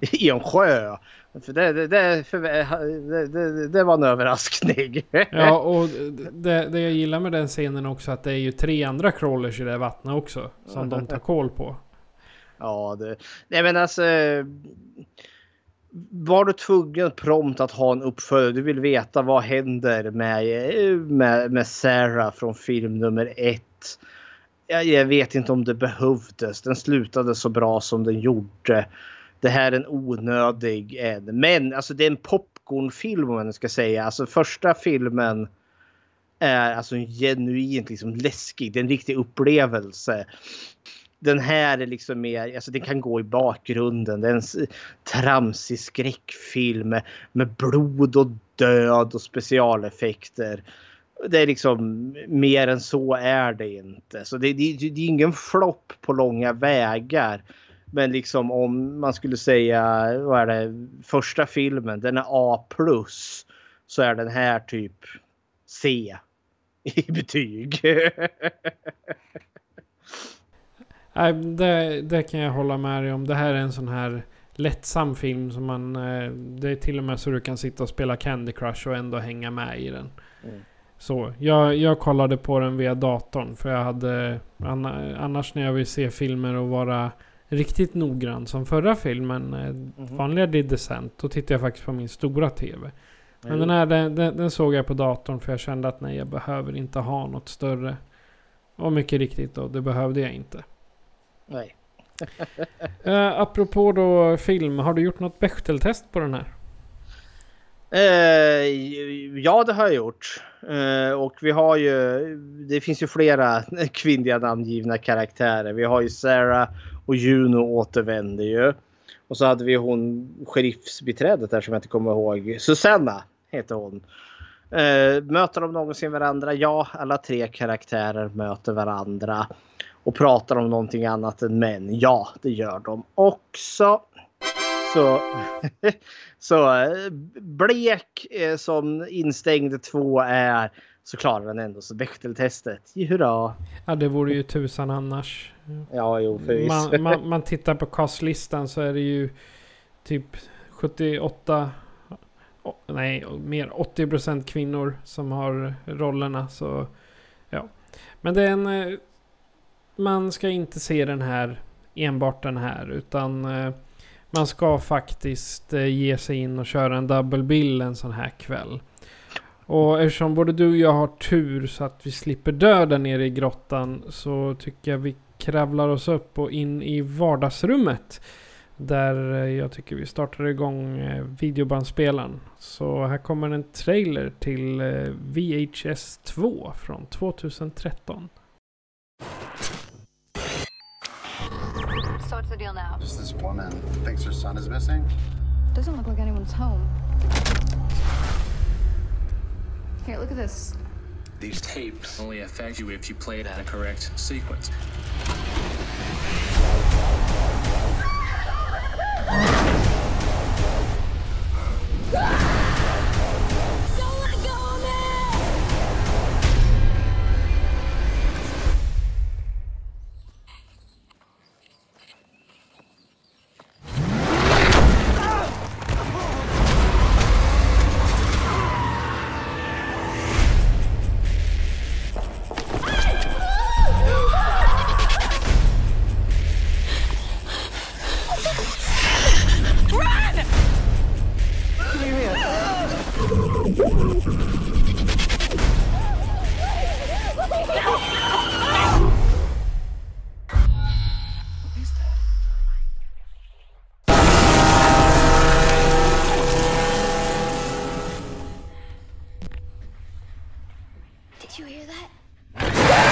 i en sjö. För det, det, det, för, det, det, det var en överraskning. Ja, och det, det jag gillar med den scenen också att det är ju tre andra crawlers i det vattnet också. Som de tar koll på. Ja, det, nej men alltså. Var du tvungen prompt att ha en uppföljare? Du vill veta vad händer med, med, med Sarah från film nummer ett. Jag, jag vet inte om det behövdes. Den slutade så bra som den gjorde. Det här är en onödig en. Men alltså det är en popcornfilm om man ska säga. Alltså första filmen är alltså en genuint liksom läskig. Det är en riktig upplevelse den här är liksom mer, alltså den kan gå i bakgrunden. Det är en tramsig skräckfilm med, med blod och död och specialeffekter. Det är liksom mer än så är det inte. Så det, det, det är ingen flopp på långa vägar. Men liksom om man skulle säga, vad är det, första filmen, den är A+. Så är den här typ C i betyg. Nej, det, det kan jag hålla med dig om. Det här är en sån här lättsam film som man... eh, Det är till och med så du kan sitta och spela Candy Crush och ändå hänga med i den. Mm. Så, jag, jag kollade på den via datorn för jag hade... anna- Annars när jag vill se filmer och vara riktigt noggrann som förra filmen, eh, vanliga The Descent, då tittar jag faktiskt på min stora TV. Men den här den, den, den såg jag på datorn för jag kände att nej, jag behöver inte ha något större. Och mycket riktigt då, det behövde jag inte. Nej. Uh, apropå då film, har du gjort något Bechteltest på den här? Eh, ja, det har jag gjort. Eh, och vi har ju, det finns ju flera kvinnliga namngivna karaktärer. Vi har ju Sarah och Juno återvänder ju. Och så hade vi hon sheriffsbiträdet där som jag inte kommer ihåg. Susanna heter hon. Eh, möter de någonsin varandra? Ja, alla tre karaktärer möter varandra. Och pratar om någonting annat än män? Ja, det gör de också. Så, så eh, blek eh, som instängd två är så klarar den ändå så Bechteltestet. Hurra! Ja, det vore ju tusan annars. Ja, jo förvisso. Man, man, man tittar på castlistan så är det ju typ 78... o- Nej, mer 80% kvinnor som har rollerna. Så ja. Men det är en... eh, Man ska inte se den här enbart den här utan eh, man ska faktiskt eh, ge sig in och köra en double bill en sån här kväll. Och eftersom både du och jag har tur så att vi slipper dö där nere i grottan så tycker jag vi kravlar oss upp och in i vardagsrummet. Där eh, jag tycker vi startar igång eh, videobandspelaren. Så här kommer en trailer till eh, VHS 2 från 2013. So what's the deal now? Just this woman thinks her son is missing. Doesn't look like anyone's home. Here, look at this. These tapes only affect you if you play it in the correct sequence. you hear that?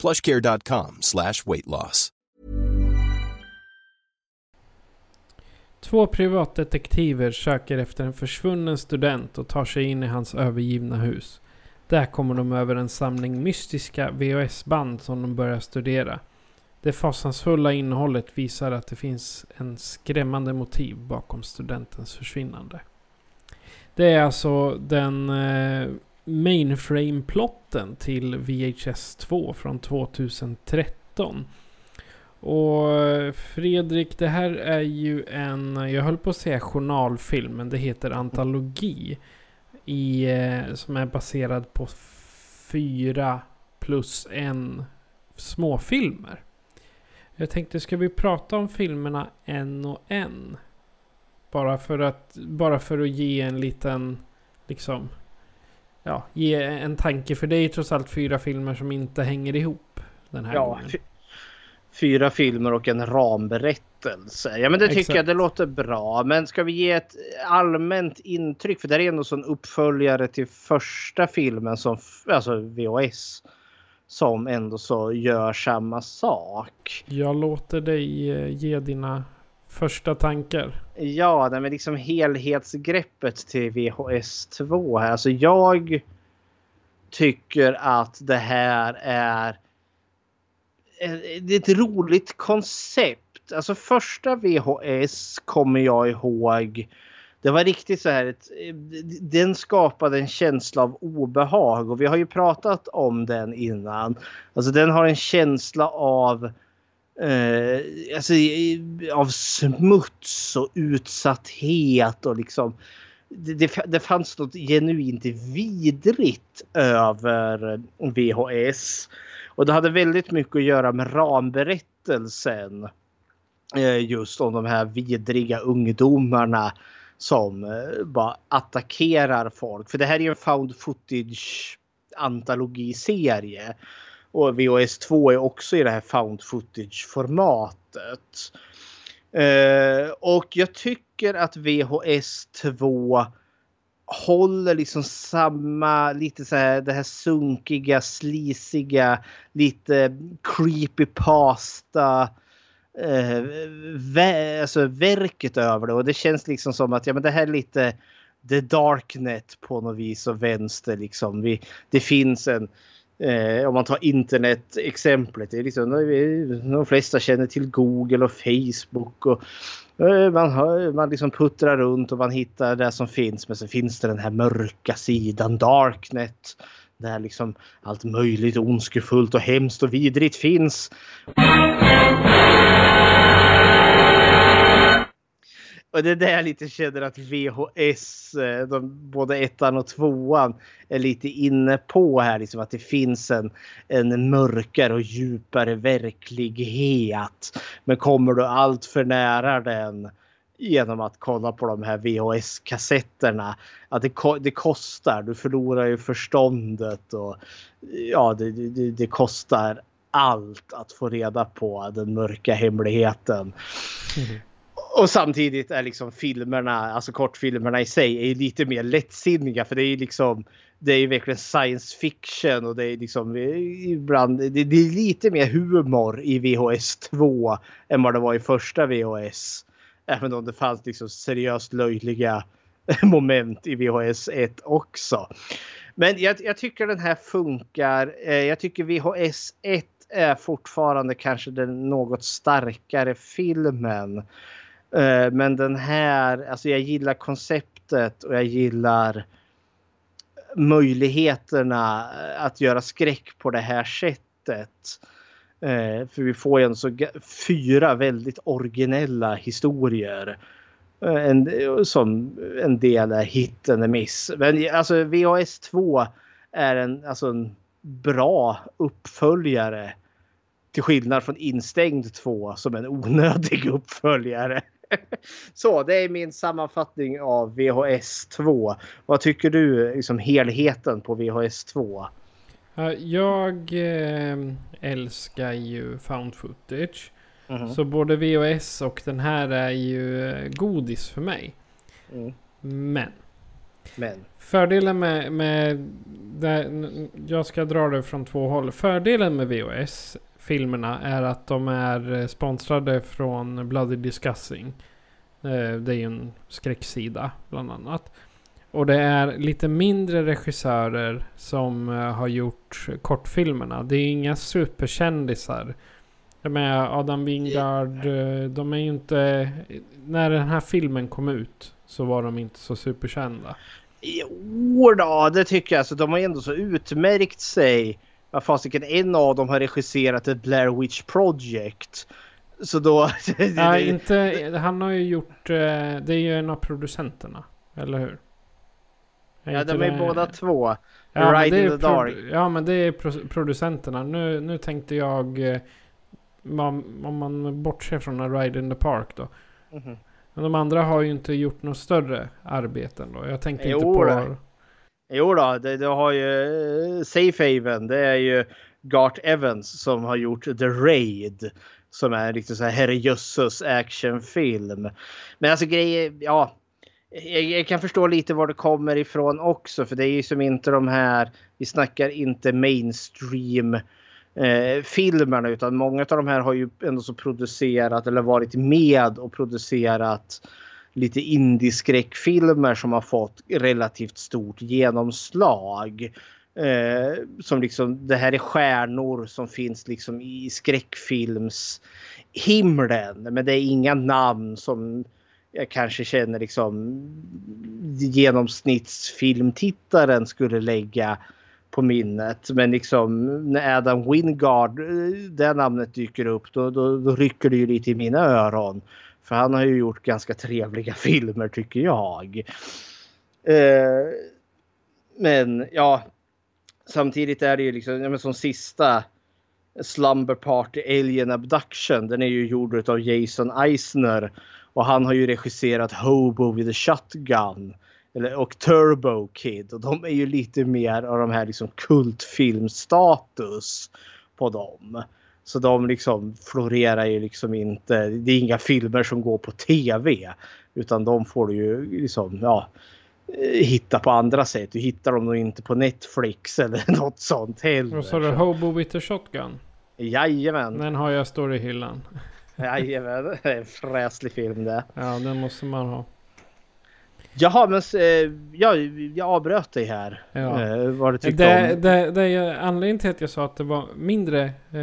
plushcare.com slash weight loss. Två privatdetektiver söker efter en försvunnen student och tar sig in i hans övergivna hus. Där kommer de över en samling mystiska VHS-band som de börjar studera. Det fasansfulla innehållet visar att det finns en skrämmande motiv bakom studentens försvinnande. Det är alltså den eh, mainframe-plotten till VHS 2 från 2013. Och Fredrik, det här är ju en, jag höll på att säga journalfilm, men det heter antologi. I, eh, som är baserad på fyra plus en småfilmer. Jag tänkte, ska vi prata om filmerna en och en? Bara för att, bara för att ge en liten, liksom, ja, ge en tanke. För det är ju trots allt fyra filmer som inte hänger ihop den här Ja, gången. fy- fyra filmer och en ramberättelse. Ja, men det tycker Exakt. jag det låter bra. Men ska vi ge ett allmänt intryck? För det är ändå en uppföljare till första filmen som, alltså VHS, som ändå så gör samma sak. Jag låter dig eh, ge dina första tankar. Ja, det med liksom helhetsgreppet till VHS 2 här. Alltså jag tycker att det här är är ett roligt koncept. Alltså första VHS kommer jag ihåg. Det var riktigt så här. Ett, den skapade en känsla av obehag och vi har ju pratat om den innan. Alltså den har en känsla av eh, alltså, av smuts och utsatthet och liksom det, det, fanns något genuint vidrigt över VHS. Och det hade väldigt mycket att göra med ramberättelsen. Eh, just om de här vidriga ungdomarna som eh, bara attackerar folk. För det här är ju en found footage antologiserie. Och VHS 2 är också i det här found footage formatet. Eh, och jag tycker att VHS 2 håller liksom samma, lite så här det här sunkiga, slisiga, lite creepy pasta uh, vä- alltså verket över det och det känns liksom som att ja, men det här är lite The Darknet på något vis och vänster liksom. Vi, det finns en Eh, om man tar internet-exemplet. Liksom, de flesta känner till Google och Facebook. Och, eh, man, hör, man liksom puttrar runt och man hittar det som finns. Men så finns det den här mörka sidan, Darknet. Där liksom allt möjligt ondskefullt och hemskt och vidrigt finns. Och det är där jag lite känner att VHS, eh, de, både ettan och tvåan, är lite inne på här. Liksom att det finns en, en mörkare och djupare verklighet. Men kommer du allt för nära den genom att kolla på de här VHS-kassetterna. Att det, det kostar, du förlorar ju förståndet och ja, det, det, det kostar allt att få reda på den mörka hemligheten. Mm. Och samtidigt är liksom filmerna, alltså kortfilmerna i sig, är lite mer lättsinniga för det är liksom det är verkligen science fiction och det är liksom eh, ibland det, det är lite mer humor i VHS 2 än vad det var i första VHS. Även om det fanns liksom seriöst löjliga moment i VHS 1 också. Men jag, jag tycker den här funkar. Eh, jag tycker VHS 1 är fortfarande kanske den något starkare filmen. Eh, men den här, alltså jag gillar konceptet och jag gillar möjligheterna att göra skräck på det här sättet. Eh, för vi får ju en så fyra väldigt originella historier. Eh, en, som en del är hit and miss. Men alltså VHS 2 är en, alltså en bra uppföljare. Till skillnad från Instängd 2 som en onödig uppföljare. Så det är min sammanfattning av VHS 2. Vad tycker du liksom helheten på VHS 2? Jag eh, älskar ju found footage. Mm. Så både VHS och den här är ju eh, godis för mig. Mm. Men. Men. Fördelen med, med det, jag ska dra det från två håll. Fördelen med VHS filmerna är att de är eh, sponsrade från Bloody Discussing. Eh, det är ju en skräcksida bland annat. Och det är lite mindre regissörer som eh, har gjort kortfilmerna. Det är inga superkändisar. Jag menar Adam Wingard, de är ju inte... När den här filmen kom ut så var de inte så superkända. Jo då, det tycker jag. Alltså, de har ändå så utmärkt sig vad fasiken, en av dem har regisserat ett Blair Witch Project. Så då... Nej, inte... Han har ju gjort... Eh, det är ju en av producenterna. Eller hur? Är ja, de är det... båda två. Ja, right in the dark. Ja, men det är producenterna. Nu, nu tänkte jag... Eh, om man bortser från Ride in the Park då. Mm -hmm. Men de andra har ju inte gjort något större arbeten då. Jag tänkte jo, inte på... Det. Jo då, det, det har ju Safe Haven. Det är ju Gart Evans som har gjort The Raid. Som är en riktigt så här herrejösses actionfilm. Men alltså grejer, ja. Jag, jag, kan förstå lite var det kommer ifrån också. För det är ju som inte de här, vi snackar inte mainstream eh, filmerna. Utan många av de här har ju ändå så producerat eller varit med och producerat lite indieskräckfilmer som har fått relativt stort genomslag. Eh, som liksom, det här är stjärnor som finns liksom i skräckfilmshimlen. Men det är inga namn som jag kanske känner liksom genomsnittsfilmtittaren skulle lägga på minnet. Men liksom när Adam Wingard, eh, det namnet dyker upp, då, då, då rycker det ju lite i mina öron. För han har ju gjort ganska trevliga filmer tycker jag. Eh, men ja, samtidigt är det ju liksom ja, som sista Slumber Party Alien Abduction. Den är ju gjord av Jason Eisner och han har ju regisserat Hobo with a Shotgun eller, och Turbo Kid och de är ju lite mer av de här liksom kultfilmstatus på dem. Så de liksom florerar ju liksom inte. Det är inga filmer som går på tv. Utan de får du ju liksom, ja, hitta på andra sätt. Du hittar dem nog inte på Netflix eller något sånt heller. Och så har du Hobo with a Shotgun? Jajamän. Den har jag står i hyllan. Jajamän, det är en fräslig film det. Ja, den måste man ha. Jaha, men eh, ja, jag avbröt dig här. Ja. Eh, vad du tyckte det, om. det, det är anledningen till att jag sa att det var mindre eh,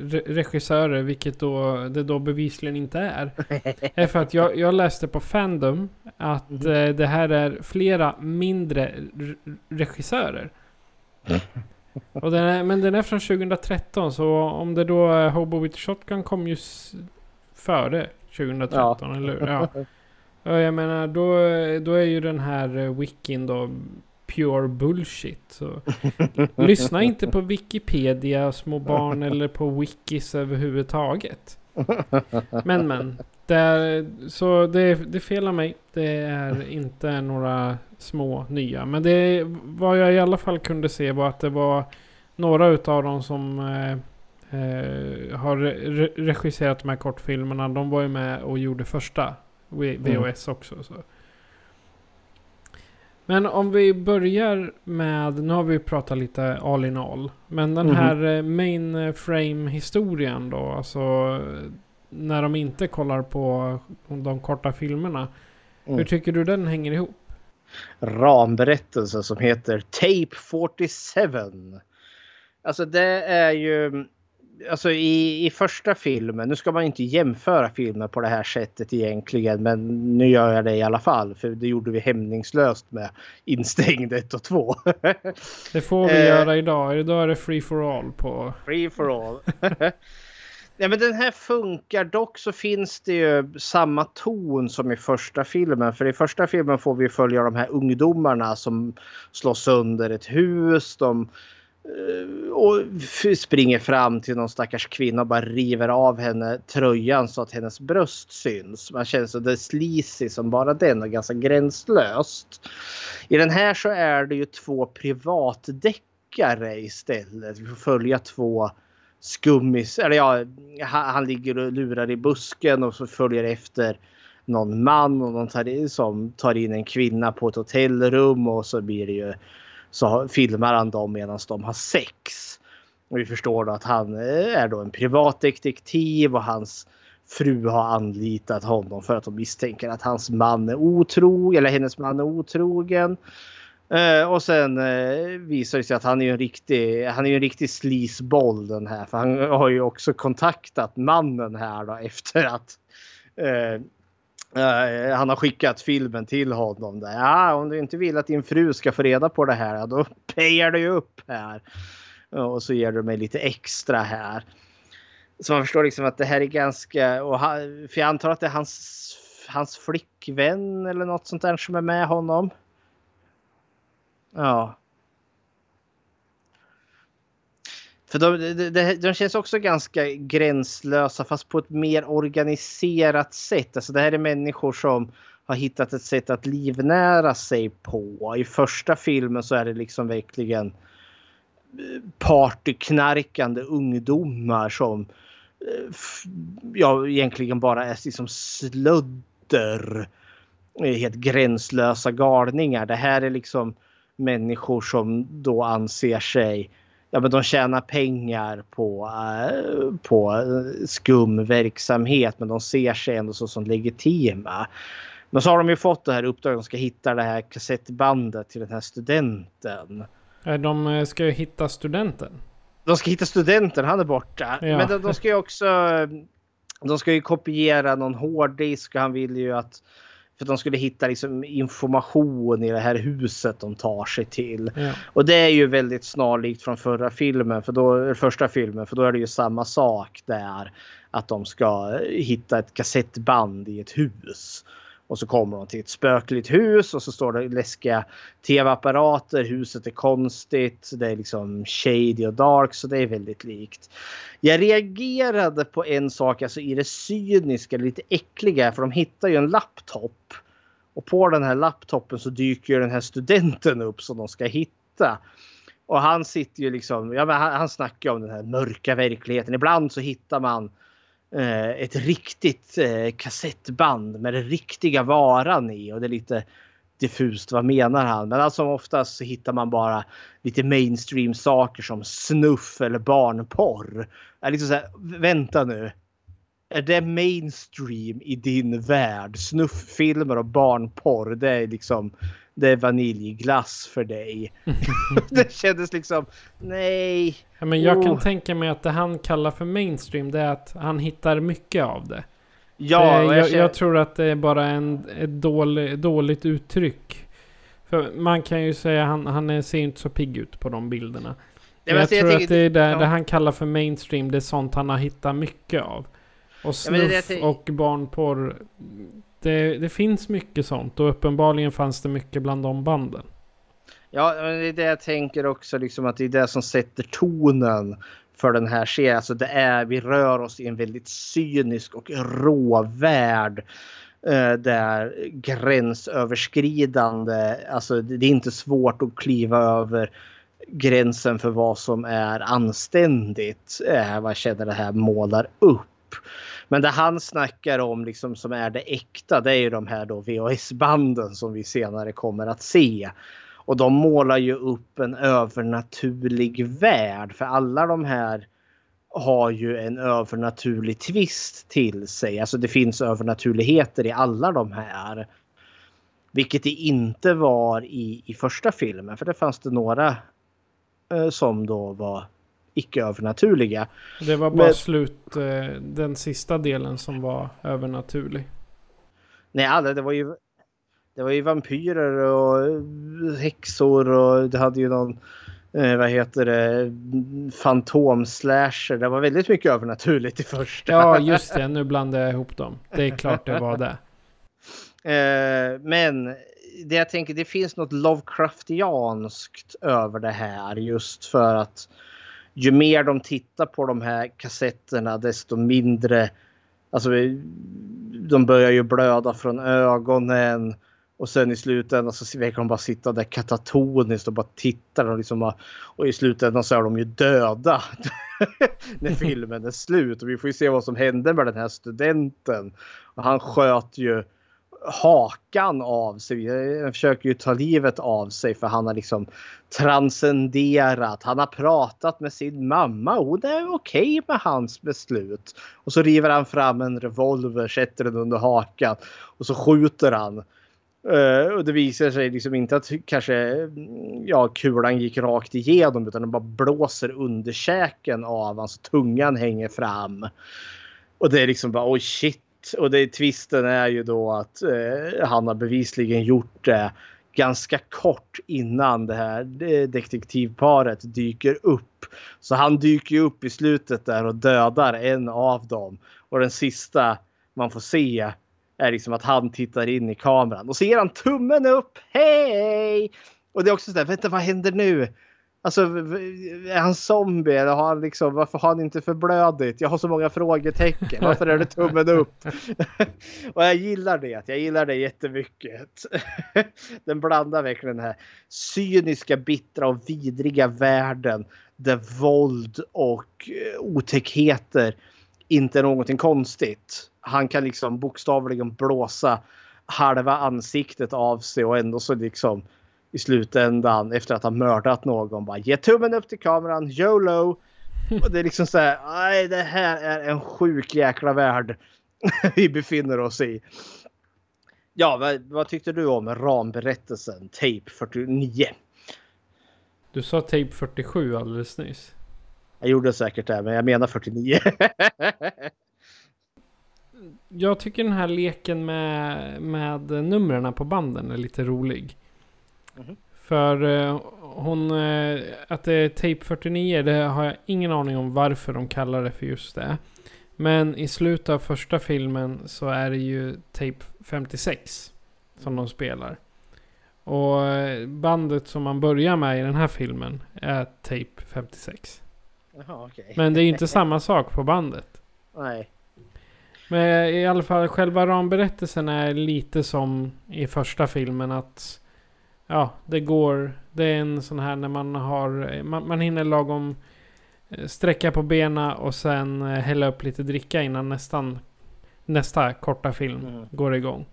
re- regissörer, vilket då, det då bevisligen inte är. är för att jag, jag läste på Fandom att eh, det här är flera mindre re- regissörer. Och den är, men den är från 2013, så om det då är Hobo with Shotgun kom ju före 2013, eller hur? Ja. Ja, jag menar då, då är ju den här eh, wikin då pure bullshit. Så lyssna inte på Wikipedia, små barn eller på wikis överhuvudtaget. Men men. Det är, så det, det är fel av mig. Det är inte några små nya. Men det vad jag i alla fall kunde se var att det var några utav dem som eh, eh, har re regisserat de här kortfilmerna. De var ju med och gjorde första VHS också. Så. Men om vi börjar med, nu har vi pratat lite all in all. Men den Mhm. här eh, mainframe historien då, alltså när de inte kollar på de korta filmerna. Mm. Hur tycker du den hänger ihop? ramberättelse som heter Tape 47. Alltså det är ju... Alltså i, i första filmen, nu ska man inte jämföra filmer på det här sättet egentligen men nu gör jag det i alla fall för det gjorde vi hämningslöst med Instängd 1 och 2. Det får vi Eh. göra idag. Idag är det free for all på... Free for all. Ja, men den här funkar dock så finns det ju samma ton som i första filmen. För i första filmen får vi följa de här ungdomarna som slår sönder ett hus. De Eh, och springer fram till någon stackars kvinna och bara river av henne tröjan så att hennes bröst syns. Man känner sig det sleazy som bara den och ganska gränslöst. I den här så är det ju två privatdeckare istället. Vi får följa två skummis. Eller ja, han, ligger och lurar i busken och så följer efter någon man och någon tar, som tar in en kvinna på ett hotellrum och så blir det ju så filmar han dem medan de har sex. Och vi förstår då att han eh, är då en privatdetektiv och hans fru har anlitat honom för att de misstänker att hans man är otrogen eller hennes man är otrogen. Uh, och sen uh, visar det sig att han är en riktig, han är en riktig sleazeboll den här. För han har ju också kontaktat mannen här då efter att Eh, han har skickat filmen till honom. Där. Ja, om du inte vill att din fru ska få reda på det här, då pejar du upp här. Och så ger du mig lite extra här. Så man förstår liksom att det här är ganska... Och han, för jag antar att det är hans, hans flickvän eller något sånt där som är med honom. Ja. För de, de, de, de känns också ganska gränslösa fast på ett mer organiserat sätt. Alltså det här är människor som har hittat ett sätt att livnära sig på. I första filmen så är det liksom verkligen eh, partyknarkande ungdomar som eh, ja, egentligen bara är liksom slödder. Eh, helt gränslösa galningar. Det här är liksom människor som då anser sig Ja, men de tjänar pengar på, eh, på eh, skumverksamhet men de ser sig ändå så som legitima. Men så har de ju fått det här uppdraget. De ska hitta det här kassettbandet till den här studenten. Eh, De ska ju hitta studenten. De ska hitta studenten, han är borta. Ja. Men de, de ska ju också... De ska ju kopiera någon hårddisk och han vill ju att... För att de skulle hitta liksom information i det här huset de tar sig till. Ja. Och det är ju väldigt snarlikt från förra filmen, för då, första filmen, för då är det ju samma sak där. Att de ska hitta ett kassettband i ett hus. Och så kommer de till ett spökligt hus och så står det läskiga tv-apparater. Huset är konstigt. Det är liksom shady och dark så det är väldigt likt. Jag reagerade på en sak alltså i det cyniska, lite äckliga. För de hittar ju en laptop. Och på den här laptopen så dyker ju den här studenten upp som de ska hitta. Och han sitter ju liksom, ja men han, han snackar om den här mörka verkligheten. Ibland så hittar man eh, Eh, ett riktigt eh, kassettband med den riktiga varan i och det är lite diffust vad menar han. Men alltså oftast så hittar man bara lite mainstream saker som snuff eller barnporr. Jag är liksom så här, vänta nu. är det mainstream i din värld? Snufffilmer och barnporr, det är liksom det är vaniljglass för dig. det kändes liksom, nej. Ja, men jag kan Oh. tänka mig att det han kallar för mainstream det är att han hittar mycket av det. Ja, det, jag, jag jag tror att det är bara en, ett dålig, dåligt uttryck. För man kan ju säga han, han ser inte så pigg ut på de bilderna. men jag alltså, jag tror tänker- att det är det, ja. det han kallar för mainstream, det är sånt han har hittat mycket av. Och Ja, men snuff jag och barnporr. Det, det finns mycket sånt och uppenbarligen fanns det mycket bland de banden. Ja, men det är det jag tänker också, liksom att det är det som sätter tonen för den här serien. Alltså det är, vi rör oss i en väldigt cynisk och rå värld. eh, Där gränsöverskridande, alltså det det är inte svårt att kliva över gränsen för vad som är anständigt. eh, Vad jag känner det här målar upp. Men det han snackar om liksom som är det äkta det är ju de här då VHS-banden som vi senare kommer att se. Och de målar ju upp en övernaturlig värld för alla de här har ju en övernaturlig twist till sig. Alltså det finns övernaturligheter i alla de här. Vilket det inte var i, i första filmen för det fanns det några eh, som då var icke övernaturliga. Det var bara Men- slut, eh, den sista delen som var övernaturlig. Nej, alla, det var ju det var ju vampyrer och häxor och det hade ju någon eh, vad heter det fantomslasher. Det var väldigt mycket övernaturligt i första. Ja, just det. Nu blandar jag ihop dem. Det är klart det var det. Eh, men det jag tänker, det finns något Lovecraftianskt över det här just för att ju mer de tittar på de här kassetterna desto mindre Alltså de börjar ju blöda från ögonen och sen i slutändan så verkar de bara sitta där katatoniskt och bara tittar och, liksom bara, och i slutändan så är de ju döda när filmen är slut. Och vi får ju se vad som hände med den här studenten. Och han sköt ju hakan av sig. Han försöker ju ta livet av sig för han har liksom transcenderat. Han har pratat med sin mamma och det är okej med hans beslut. Och så river han fram en revolver, sätter den under hakan och så skjuter han. Uh, och det visar sig liksom inte att kanske mm, ja, kulan gick rakt igenom utan den bara blåser underkäken av hans tungan hänger fram. Och det är liksom bara oj shit. Och det, twisten är ju då att eh, han har bevisligen gjort det ganska kort innan det här eh, detektivparet dyker upp. Så han dyker ju upp i slutet där och dödar en av dem. Och den sista man får se är liksom att han tittar in i kameran och ser han tummen upp. Hej! Och det är också sådär, vänta vad händer nu? Alltså är han zombie eller har han liksom, varför har han inte förblödigt? Jag har så många frågetecken. Varför är det tummen upp? och jag gillar det. Jag gillar det jättemycket. Den blandar verkligen den här cyniska, bittra och vidriga världen där våld och eh, otäckheter inte är någonting konstigt. Han kan liksom bokstavligen blåsa halva ansiktet av sig och ändå så liksom i slutändan efter att ha mördat någon bara ge tummen upp till kameran, YOLO. Och det är liksom så här, nej det här är en sjuk jäkla värld vi befinner oss i. Ja, vad, vad tyckte du om ramberättelsen Tape 49? Du sa tape 47 alldeles nyss. Jag gjorde säkert det, men jag menar 49. Jag tycker den här leken med, med numren på banden är lite rolig. Mhm. För eh, hon, eh, att det är tape 49, det har jag ingen aning om varför de kallar det för just det. Men i slutet av första filmen så är det ju tape 56 som de spelar. Och eh, bandet som man börjar med i den här filmen är tape 56. Jaha, okej. Men det är ju inte samma sak på bandet. Nej. Men i alla fall själva ramberättelsen är lite som i första filmen att Ja, det går. Det är en sån här när man har man, man hinner lagom eh, sträcka på benen och sen eh, hälla upp lite dricka innan nästan nästa korta film Mm. går igång.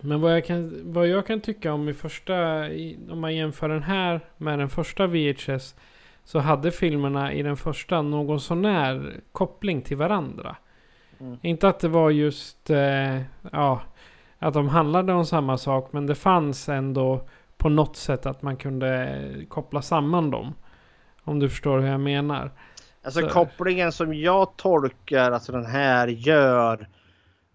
Men vad jag kan, vad jag kan tycka om i första, i, om man jämför den här med den första VHS så hade filmerna i den första någon sån här koppling till varandra. Mm. Inte att det var just, eh, ja, att de handlade om samma sak. Men det fanns ändå på något sätt att man kunde koppla samman dem. Om du förstår hur jag menar. Alltså Så- kopplingen som jag tolkar att den här gör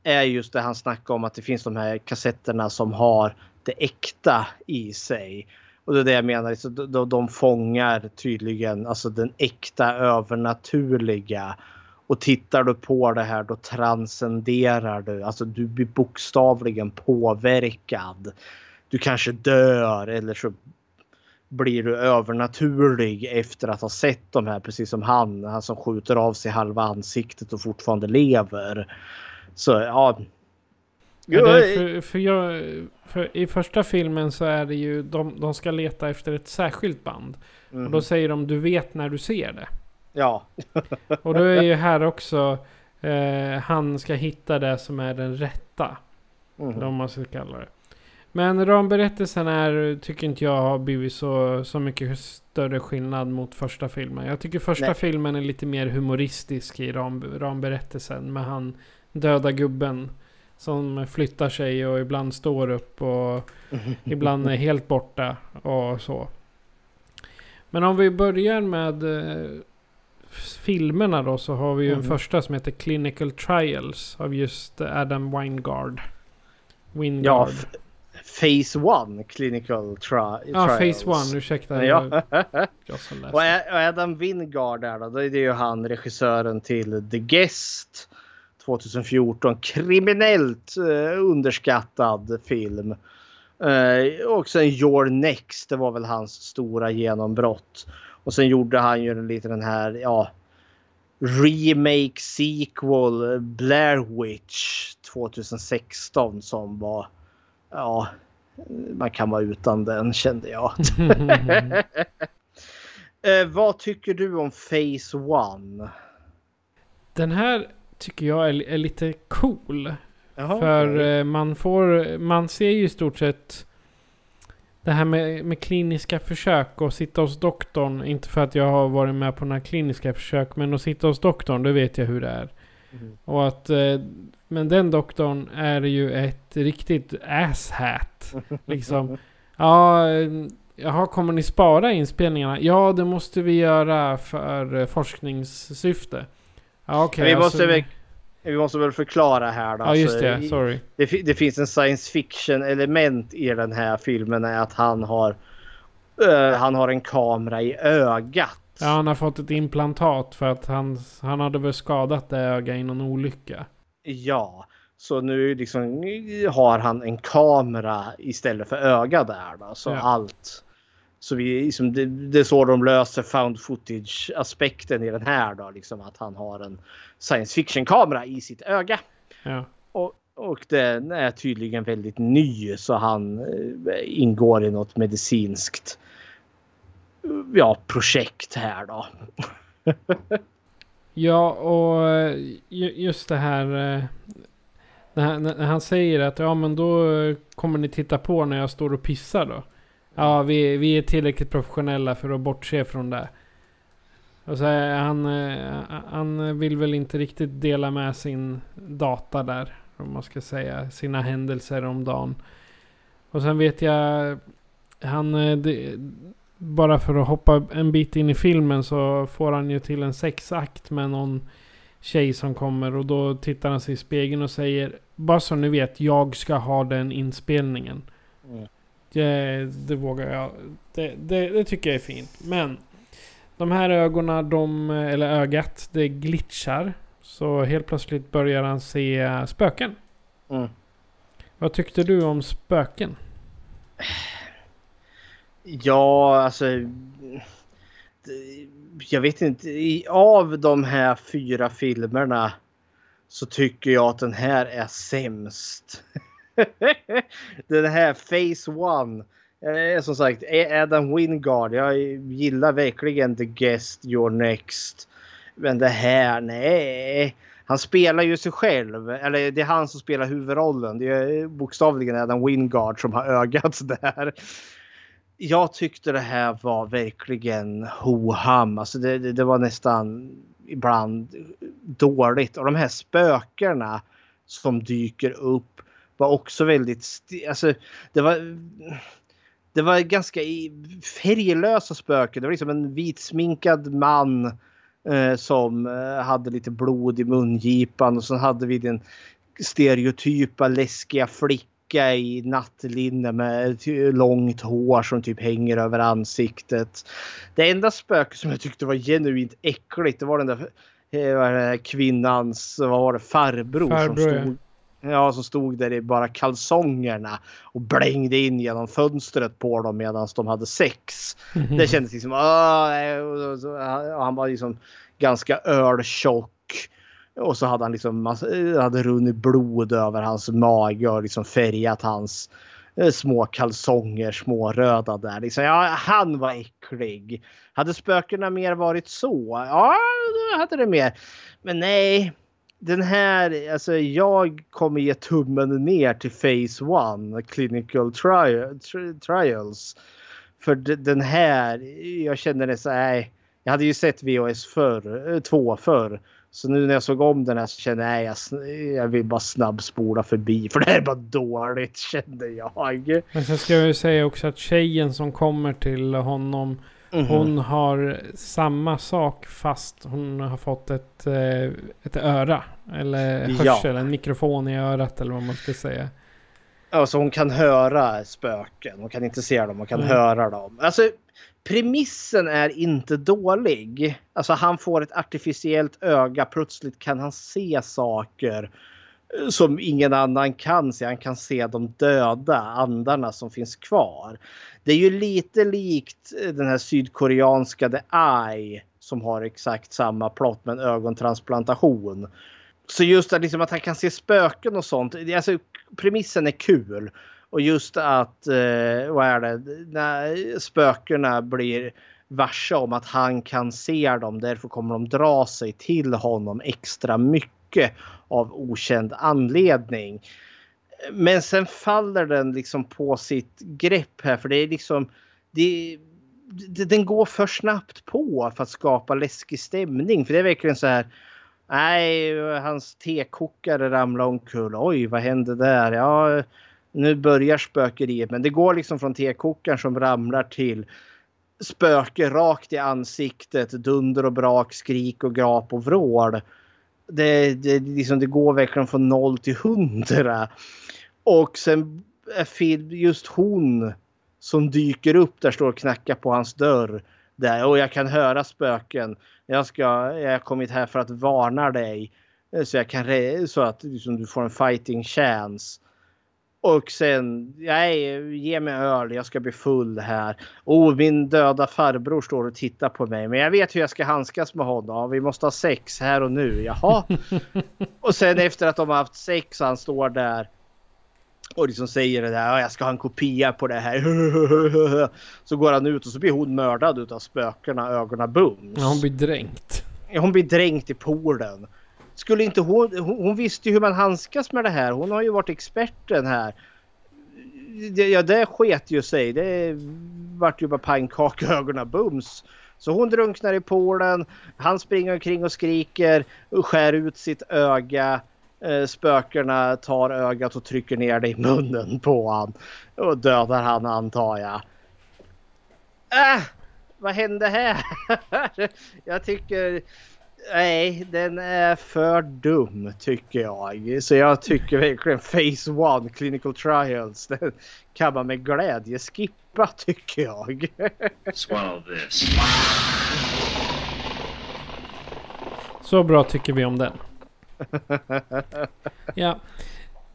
är just det han snackar om att det finns de här kassetterna som har det äkta i sig. Och det är det jag menar, så de, de- de fångar tydligen alltså den äkta övernaturliga. Och tittar du på det här då transcenderar du, alltså du blir bokstavligen påverkad. Du kanske dör eller så blir du övernaturlig efter att ha sett de här precis som han, han som skjuter av sig halva ansiktet och fortfarande lever. Så ja. Ja, det är för, för, jag, för I första filmen så är det ju, de, de ska leta efter ett särskilt band. Och då Mhm. säger de du vet när du ser det. Ja. Och då är ju här också, eh, han ska hitta det som är den rätta. Mhm. Eller om man ska kalla det. Men ramberättelsen är, tycker inte jag har blivit så, så mycket större skillnad mot första filmen. Jag tycker första Nej. filmen är lite mer humoristisk i ram, ramberättelsen. Med han döda gubben. Som flyttar sig och ibland står upp och ibland är helt borta och så. Men om vi börjar med eh, filmerna då så har vi ju en Mhm. första som heter Clinical Trials av just Adam Wingard. Ja, Wingard. f- Phase One Clinical tri- Ja, Trials. Phase One, ursäkta. Ja. Och Adam Wingard där då, det är ju han regissören till The Guest 2014. Kriminellt eh, underskattad film. Eh, och sen Your Next, det var väl hans stora genombrott. Och sen gjorde han ju lite den här, ja, remake sequel Blair Witch 2016 som var, ja, man kan vara utan den kände jag. eh, vad tycker du om Phase One? Den här tycker jag är, är lite cool. Jaha, För okej. eh, man får, man ser ju i stort sett det här med, med kliniska försök och sitta hos doktorn. Inte för att jag har varit med på några kliniska försök. Men att sitta hos doktorn, det vet jag hur det är. Mhm. Och att, eh, men den doktorn är ju ett riktigt asshat. Liksom. Ja, eh, jaha, kommer ni spara inspelningarna? Ja, det måste vi göra för eh, forskningssyfte. Ja, okej. vi, alltså- måste vi måste väl förklara här då. Ja, just Alltså, det. Sorry. Det, det finns en science fiction element i den här filmen är att han har eh, han har en kamera i ögat. Ja, han har fått ett implantat för att han, han hade väl skadat det öga i någon olycka. Ja, så nu liksom har han en kamera istället för öga där då. Så Ja. allt. Så vi, liksom, det, det är så de löser found footage aspekten i den här då. Liksom att han har en science fiction kamera i sitt öga. Ja. Och, och den är tydligen väldigt ny så han eh, ingår i något medicinskt eh, ja, projekt här då. Ja, och eh, ju- just det här... När han, när han säger att ja men då kommer ni titta på när jag står och pissar då. Ja, vi, vi är tillräckligt professionella för att bortse från det. Och så är han, eh, han vill väl inte riktigt dela med sin data där. Om man ska säga. Sina händelser om dagen. Och sen vet jag... Han... Eh, det, bara för att hoppa en bit in i filmen så får han ju till en sexakt med någon tjej som kommer. Och då tittar han sig i spegeln och säger Bara så ni vet, jag ska ha den inspelningen. Det, det vågar jag. Det, det, det tycker jag är fint. Men de här ögonen, de, eller ögat, det glitchar. Så helt plötsligt börjar han se spöken. Mm. Vad tyckte du om spöken? Ja, alltså. Jag vet inte. Av de här fyra filmerna så tycker jag att den här är sämst. den här Phase One. Eh, som sagt, Adam Wingard. Jag gillar verkligen The Guest, Your Next. Men det här, nej. Han spelar ju sig själv. Eller det är han som spelar huvudrollen. Det är bokstavligen Adam Wingard som har ögat där. Jag tyckte det här var verkligen ho-ham. Alltså det, det, det var nästan ibland dåligt. Och de här spökena som dyker upp var också väldigt... Alltså, det var... Det var ganska färglösa spöken. Det var liksom en vitsminkad man eh, som eh, hade lite blod i mungipan och så hade vi den stereotypa läskiga flicka i nattlinne med långt hår som typ hänger över ansiktet. Det enda spöket som jag tyckte var genuint äckligt det var den där eh, kvinnans vad var det, farbror, Farbror, som stod Ja, som stod där i bara kalsongerna och blängde in genom fönstret på dem medan de hade sex. Mhm. Det kändes liksom... "Åh", och han var liksom ganska öltjock. Och så hade han liksom hade runnit blod över hans mage och liksom färgat hans eh, små kalsonger, små röda där. Liksom, ja, han var äcklig. Hade spökena mer varit så? Ja, då hade det mer. Men nej, den här, alltså jag kommer ge tummen ner till Phase 1, Clinical trial, tri- Trials. För den här, jag känner det så nej. Jag hade ju sett VHS förr, eh, två förr. Så nu när jag såg om den här så kände jag, nej, jag, jag vill bara snabbspola förbi. För det här är bara dåligt kände jag. Men sen ska jag ju säga också att tjejen som kommer till honom. Mhm. Hon har samma sak fast hon har fått ett, eh, ett öra. Eller Ja. hörsel, en mikrofon i örat eller vad man ska säga. Alltså hon kan höra spöken. Hon kan inte se dem, hon kan Mm. höra dem. Alltså premissen är inte dålig. Alltså han får ett artificiellt öga. Plötsligt kan han se saker som ingen annan kan se. Han kan se de döda andarna som finns kvar. Det är ju lite likt den här sydkoreanska The Eye som har exakt samma plott med en ögontransplantation. Så just att, liksom att han kan se spöken och sånt. Alltså, premissen är kul. Och just att, eh, vad är det, när spökena blir varse om att han kan se dem. Därför kommer de dra sig till honom extra mycket av okänd anledning. Men sen faller den liksom på sitt grepp här för det är liksom det, det, den går för snabbt på för att skapa läskig stämning. För det är verkligen så här. Nej, hans tekokare ramlade omkull. Oj, vad hände där? Ja, nu börjar spökeriet. Men det går liksom från tekokaren som ramlar till spöke rakt i ansiktet. Dunder och brak, skrik och gap och vrål. Det, det, liksom, det går verkligen från noll till hundra. Och sen är just hon som dyker upp där står och knackar på hans dörr. Där, och jag kan höra spöken. Jag, ska, jag har kommit här för att varna dig. eh, Så, jag kan, så att liksom, du får en fighting chance. Och sen, nej, ge mig öl, jag ska bli full här. Oh, min döda farbror står och tittar på mig. Men jag vet hur jag ska handskas med honom. Vi måste ha sex här och nu. Jaha. och sen efter att de har haft sex och han står där och liksom säger det där, "Ja, jag ska ha en kopia på det här. Så går han ut och så blir hon mördad utav spökena, ögonen bums. Ja, hon blir dränkt. Hon blir dränkt i poolen. Skulle inte hon, hon, hon visste ju hur man handskas med det här. Hon har ju varit experten här. Det- Ja, det sket ju sig. Det vart ju bara pannkaka ögonen bums. Så hon drunknar i poolen. Han springer omkring och skriker och skär ut sitt öga. Eh, Spökena tar ögat och trycker ner det i munnen på han. Och dödar han antar jag. Äh, vad hände här? jag tycker... Nej, den är för dum tycker jag. Så jag tycker verkligen Phase 1 Clinical Trials. Den kan man med glädje skippa tycker jag. Swallow this. Så bra tycker vi om den. Ja.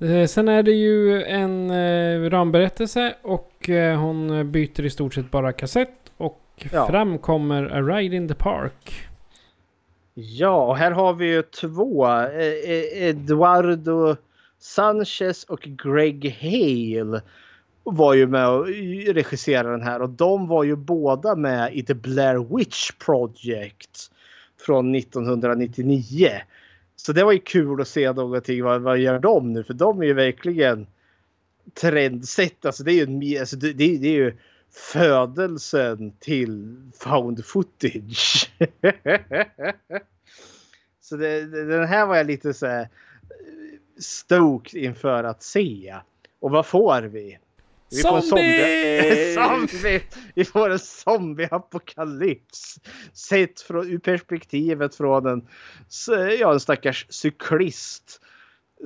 Eh, Sen är det ju en eh, ramberättelse och eh, hon byter i stort sett bara kassett. Och Ja. fram kommer A Ride in the Park. Ja, här har vi ju två. Eduardo Sanchez och Greg Hale var ju med och regisserade den här och de var ju båda med i The Blair Witch Project från 1999. Så det var ju kul att se någonting. Vad, vad gör de nu? För de är ju verkligen trendsätt. Alltså det är ju, alltså det, det, det är ju födelsen till found footage. Så det, den här var jag lite så här eh, stoked inför att se. Och vad får vi? Vi får en zombie! zombie! Vi får en zombieapokalyps. Sett från, ur perspektivet från en, ja, en stackars cyklist.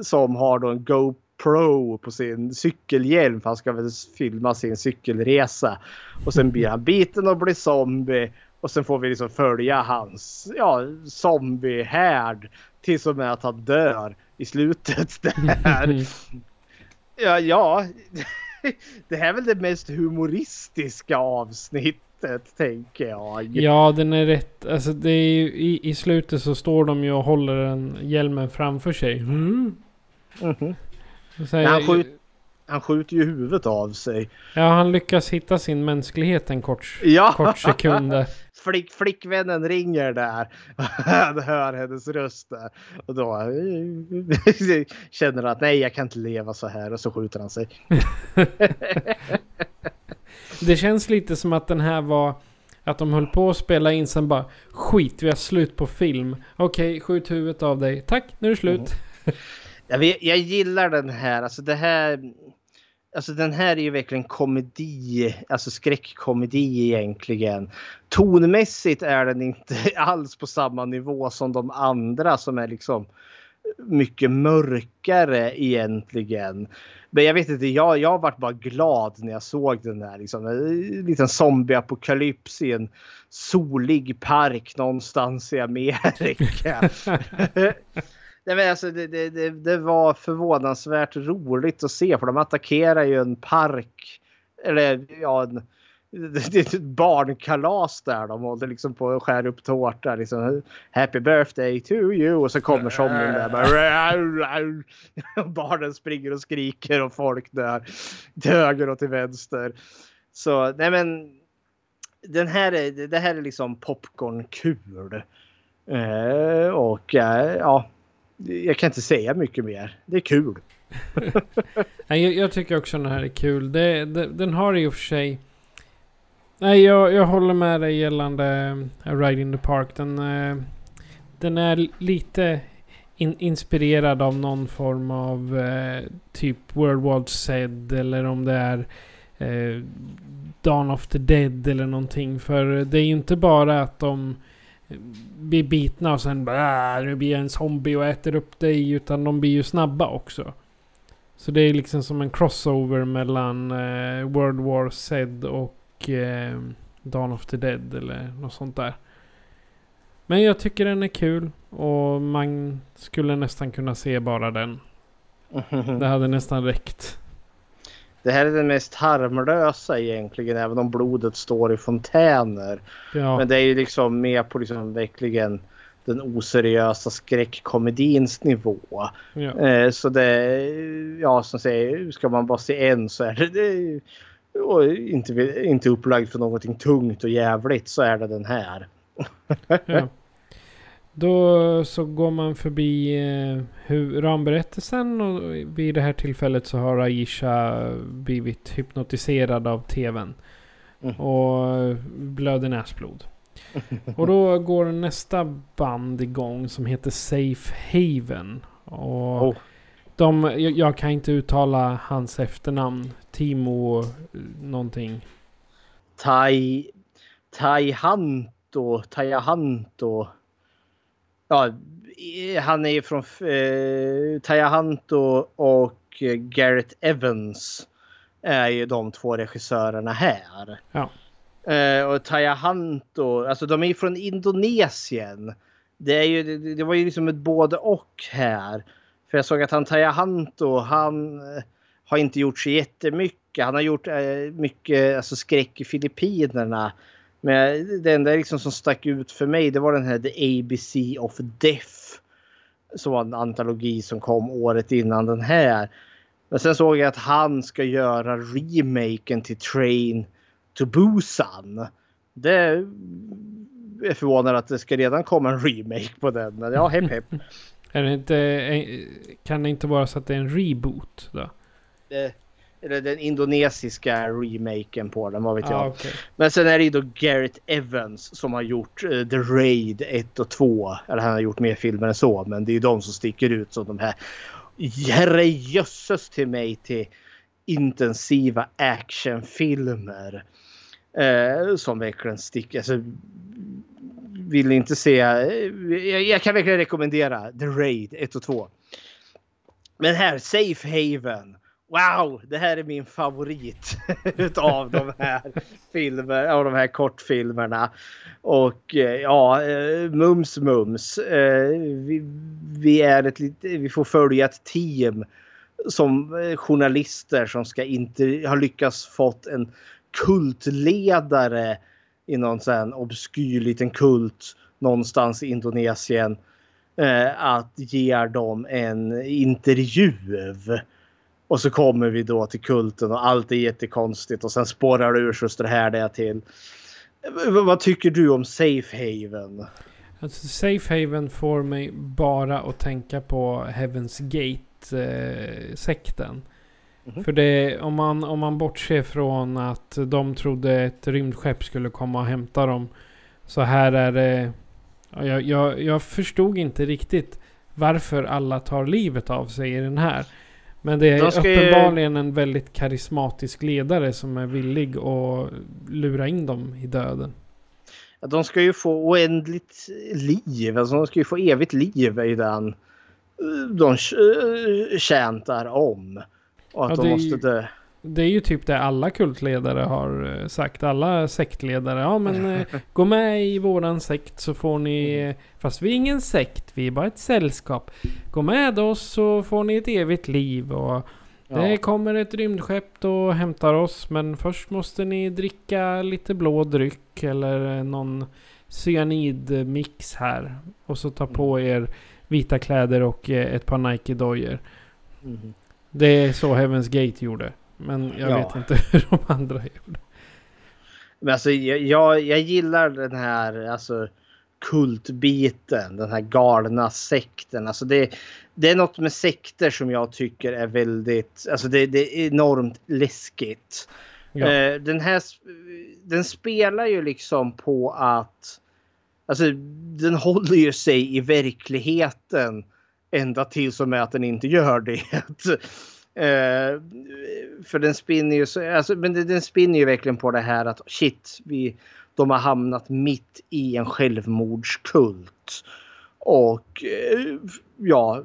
Som har då en GoPro på sin cykelhjälm för han ska väl filma sin cykelresa. Och sen blir han biten och blir zombie. Och sen får vi liksom följa hans ja, zombiehärd tills och med att han dör i slutet där. ja, ja. det här är väl det mest humoristiska avsnittet tänker jag. Ja, den är rätt. Alltså det är ju, i, i slutet så står de ju och håller en hjälmen framför sig. Mm. Mm -hmm. Här, han, skjut, han skjuter ju huvudet av sig. Ja, han lyckas hitta sin mänsklighet en kort, ja. kort sekund. Flick, flickvännen ringer där. Han hör hennes röst där. Och då känner han att nej, jag kan inte leva så här. Och så skjuter han sig. det känns lite som att den här var... Att de höll på att spela in sen bara skit, vi har slut på film. Okej, okay, skjut huvudet av dig. Tack, nu är det slut. Mm. Jag, jag gillar den här. Alltså det här Alltså den här är ju verkligen komedi, alltså skräckkomedi egentligen. Tonmässigt är den inte alls på samma nivå som de andra som är liksom mycket mörkare egentligen. Men jag vet inte, jag, jag varit bara glad när jag såg den här. Liksom, en liten zombieapokalyps i en solig park någonstans i Amerika. Nej, men alltså, det, det, det, det, var förvånansvärt roligt att se för de attackerar ju en park. Eller ja, en, det är ett barnkalas där. De håller liksom på och skär upp tårta. Liksom, Happy birthday to you. Och så kommer zombien där. Bara, Barnen springer och skriker och folk dör. Till höger och till vänster. Så nej men. Den här är, det här är liksom popcornkul. Eh, och eh, ja jag kan inte säga mycket mer. Det är kul. jag, jag tycker också den här är kul. Det, det, den har i och för sig... Nej, jag, jag håller med dig gällande uh, Ride in the Park. Den, uh, den är lite in, inspirerad av någon form av uh, typ World War Z eller om det är uh, Dawn of the Dead eller någonting. För det är ju inte bara att de blir bitna och sen bara nu blir jag en zombie och äter upp dig. Utan de blir ju snabba också. Så det är liksom som en crossover mellan eh, World War Z och eh, Dawn of the Dead eller något sånt där. Men jag tycker den är kul och man skulle nästan kunna se bara den. Det hade nästan räckt. Det här är den mest harmlösa egentligen även om blodet står i fontäner. Ja. Men det är ju liksom mer på liksom verkligen den oseriösa skräckkomedins nivå. Ja. Eh, så det, ja som säger, ska man bara se en så är det, det och inte, inte upplagd för någonting tungt och jävligt så är det den här. ja. Då så går man förbi eh, ramberättelsen och vid det här tillfället så har Aisha blivit hypnotiserad av tvn. Mm. Och blöder näsblod. och då går nästa band igång som heter Safe Haven. Och oh. de, jag, jag, kan inte uttala hans efternamn. Timo någonting. Tai... Taihanto. Taihanto ja, han är ju från eh, Tayahanto och Garrett Evans är ju de två regissörerna här. Ja. Eh, och Tayahanto, alltså de är ju från Indonesien. Det, är ju, det, det var ju liksom ett både och här. För jag såg att han Tayahanto, han eh, har inte gjort så jättemycket. Han har gjort eh, mycket alltså, skräck i Filippinerna. Men det enda liksom som stack ut för mig det var den här The ABC of Death. Som var en antologi som kom året innan den här. Men sen såg jag att han ska göra remaken till Train to Busan. Det är förvånande att det ska redan komma en remake på den. Men ja, hepp hepp. är det inte, kan det inte vara så att det är en reboot då? Det, Eller den indonesiska remaken på den, vad vet jag. Ah, okay. Men sen är det ju då Garrett Evans som har gjort uh, The Raid 1 och 2. Eller han har gjort mer filmer än så, men det är ju de som sticker ut som de här herrejösses till mig till intensiva actionfilmer. Uh, som verkligen sticker. Alltså, vill inte se. Jag, jag kan verkligen rekommendera The Raid 1 och 2. Men här, Safe Haven. Wow, det här är min favorit utav de här filmer, av de här kortfilmerna. Och eh, ja, eh, mums mums. Eh, vi, vi, är ett vi får följa ett team som journalister som ska inte har lyckats fått en kultledare i någon sån obskyr liten kult någonstans i Indonesien att ge dem en intervju. Och så kommer vi då till kulten och allt är jättekonstigt och sen spårar det ur så det här det till. Vad tycker du om Safe Haven? Alltså, Safe Haven får mig bara att tänka på Heaven's Gate-sekten. Eh, Mm. För det, om man, om man bortser från att de trodde ett rymdskepp skulle komma och hämta dem. Så här är det... Jag, jag, jag förstod inte riktigt varför alla tar livet av sig i den här. Men det är uppenbarligen ju... en väldigt karismatisk ledare som är villig att lura in dem i döden. De ska ju få oändligt liv. Alltså de ska ju få evigt liv i den de tjäntar om. Och att ja, de måste dö. Det är ju typ det alla kultledare har eh, sagt. Alla sektledare. Ja men eh, gå med i våran sekt så får ni... Mm. Fast vi är ingen sekt. Vi är bara ett sällskap. Gå med oss så får ni ett evigt liv. Och det ja. kommer ett rymdskepp och hämtar oss. Men först måste ni dricka lite blå dryck. Eller någon cyanidmix här. Och så ta på mm. er vita kläder och eh, ett par Nike-dojor. Mm. Det är så Heaven's Gate gjorde. Men jag ja. vet inte hur de andra gjorde. Men alltså jag, jag gillar den här alltså, kultbiten. Den här galna sekten. Alltså det, det är något med sekter som jag tycker är väldigt... Alltså det, det är enormt läskigt. Ja. Uh, den här den spelar ju liksom på att... Alltså den håller ju sig i verkligheten ända tills och med att den inte gör det. eh, för den spinner ju, så, alltså, men den, den spinner ju verkligen på det här att shit, vi, de har hamnat mitt i en självmordskult. Och eh, ja,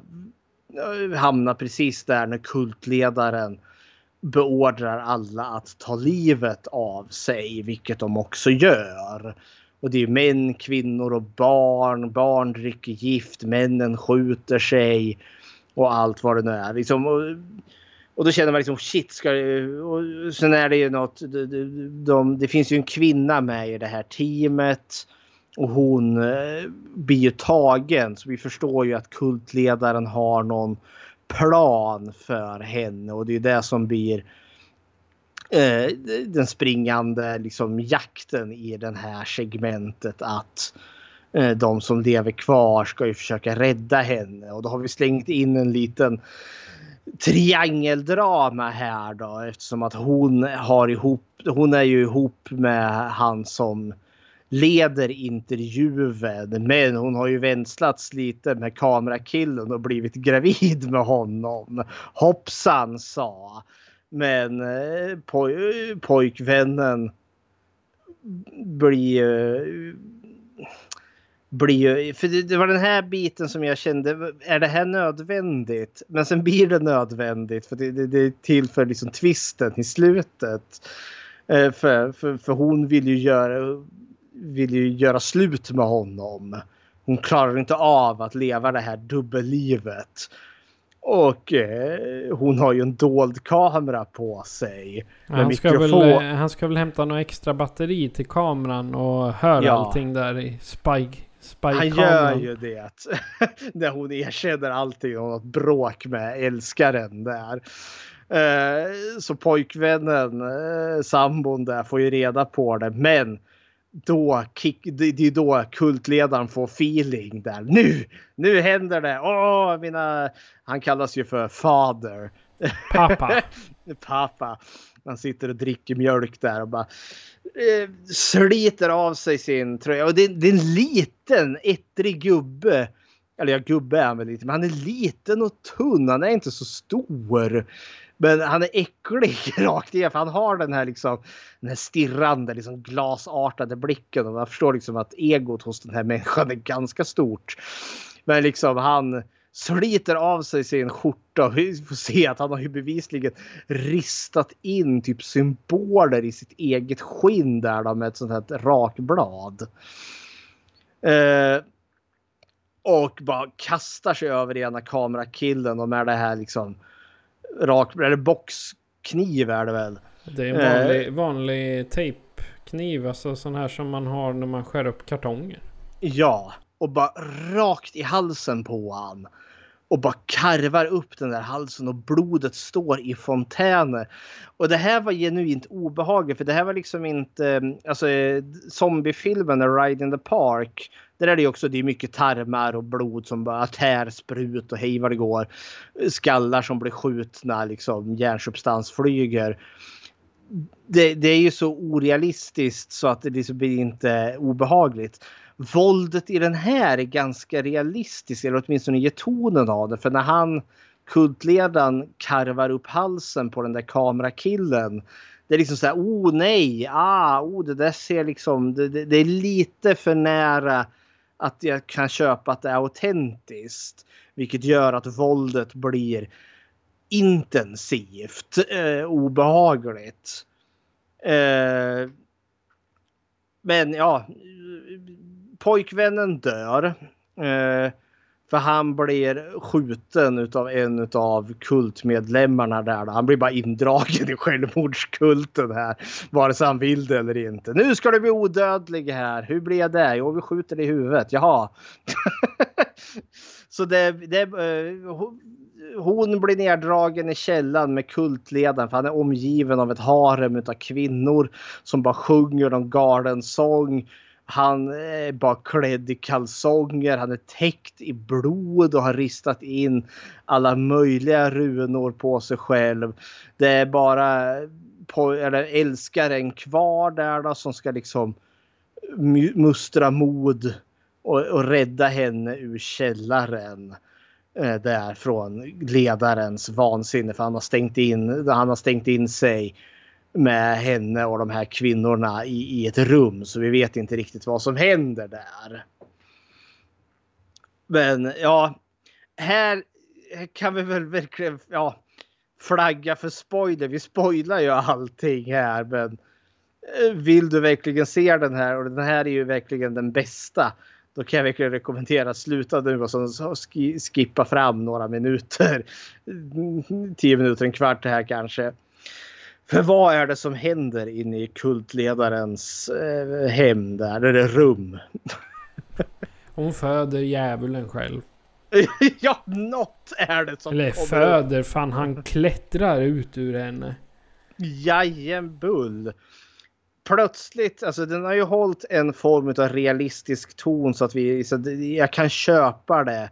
hamnar precis där när kultledaren beordrar alla att ta livet av sig, vilket de också gör. Och det är män, kvinnor och barn. Barn dricker gift, männen skjuter sig och allt vad det nu är. Liksom, och, och då känner man liksom shit, ska och sen är det ju något. De, de, de, det finns ju en kvinna med i det här teamet och hon eh, blir ju tagen. Så vi förstår ju att kultledaren har någon plan för henne och det är det som blir eh, den springande liksom, jakten i det här segmentet att eh, Eh, de som lever kvar ska ju försöka rädda henne och då har vi slängt in en liten triangeldrama här då eftersom att hon har ihop, hon är ju ihop med han som leder intervjun men hon har ju vänslats lite med kamerakillen och blivit gravid med honom. Hoppsan sa. Men eh, poj pojkvännen blir ju... Blir för det, det, var den här biten som jag kände, är det här nödvändigt? Men sen blir det nödvändigt för det, det, det är till för liksom twisten i slutet. Eh, för, för, för hon vill ju göra vill ju göra slut med honom. Hon klarar inte av att leva det här dubbellivet. Och eh, hon har ju en dold kamera på sig. Han ska, väl, eh, han ska väl hämta något extra batteri till kameran och höra ja. allting där i spike. Han gör ju det. När hon erkänner allting och något bråk med älskaren där. Eh, så pojkvännen, eh, sambon där får ju reda på det. Men då kick, det, är då kultledaren får feeling där. Nu, nu händer det! Åh, mina, han kallas ju för fader. Pappa. Pappa. Han sitter och dricker mjölk där och bara Eh, sliter av sig sin tröja. Och det, det är en liten ettrig gubbe. Eller ja, gubbe är han väl lite, men han är liten och tunn. Han är inte så stor. Men han är äcklig rakt igenom. För han har den här, liksom, den här stirrande, liksom glasartade blicken. Och man förstår liksom att egot hos den här människan är ganska stort. Men liksom han sliter av sig sin skjorta vi får se att han har ju bevisligen ristat in typ symboler i sitt eget skinn där då med ett sånt här rakblad. Eh, och bara kastar sig över ena kamerakillen och med det här liksom rak, eller boxkniv är det väl. Det är en vanlig, eh, vanlig tejpkniv, alltså sån här som man har när man skär upp kartonger. Ja, och bara rakt i halsen på han. Och bara karvar upp den där halsen och blodet står i fontäner. Och det här var genuint obehagligt för det här var liksom inte, alltså zombiefilmen Ride in the Park. Där är det ju också, det är mycket tarmar och blod som bara tär sprut och hej vad det går. Skallar som blir skjutna, liksom hjärnsubstans flyger. Det, det är ju så orealistiskt så att det liksom blir inte obehagligt våldet i den här är ganska realistiskt, eller åtminstone ger tonen av det. För när han, kultledaren, karvar upp halsen på den där kamerakillen. Det är liksom så här, oh nej, ah, oh det där ser liksom, det, det, det är lite för nära att jag kan köpa att det är autentiskt. Vilket gör att våldet blir intensivt, eh, obehagligt. Eh, men ja, pojkvännen dör. Eh, för han blir skjuten utav en av kultmedlemmarna där. Han blir bara indragen i självmordskulten här. Vare sig han vill det eller inte. Nu ska du bli odödlig här. Hur blir det? Jo, vi skjuter dig i huvudet. Jaha. Så det, det, eh, hon blir neddragen i källan med kultledaren för han är omgiven av ett harem av kvinnor som bara sjunger någon galen sång. Han är bara klädd i kalsonger, han är täckt i blod och har ristat in alla möjliga runor på sig själv. Det är bara på, eller älskaren kvar där då som ska liksom mustra mod och, och rädda henne ur källaren eh, där från ledarens vansinne för han har stängt in, han har stängt in sig med henne och de här kvinnorna i, i ett rum. Så vi vet inte riktigt vad som händer där. Men ja, här kan vi väl verkligen ja, flagga för spoiler. Vi spoilar ju allting här. Men eh, vill du verkligen se den här och den här är ju verkligen den bästa. Då kan jag verkligen rekommendera att sluta nu och så skippa fram några minuter. Tio minuter, en kvart här kanske. För vad är det som händer inne i kultledarens eh, hem där, eller rum? Hon föder djävulen själv. ja, något är det som Eller föder, fan han klättrar ut ur henne. Jajambull. Plötsligt, alltså den har ju hållit en form av realistisk ton så att vi, så jag kan köpa det.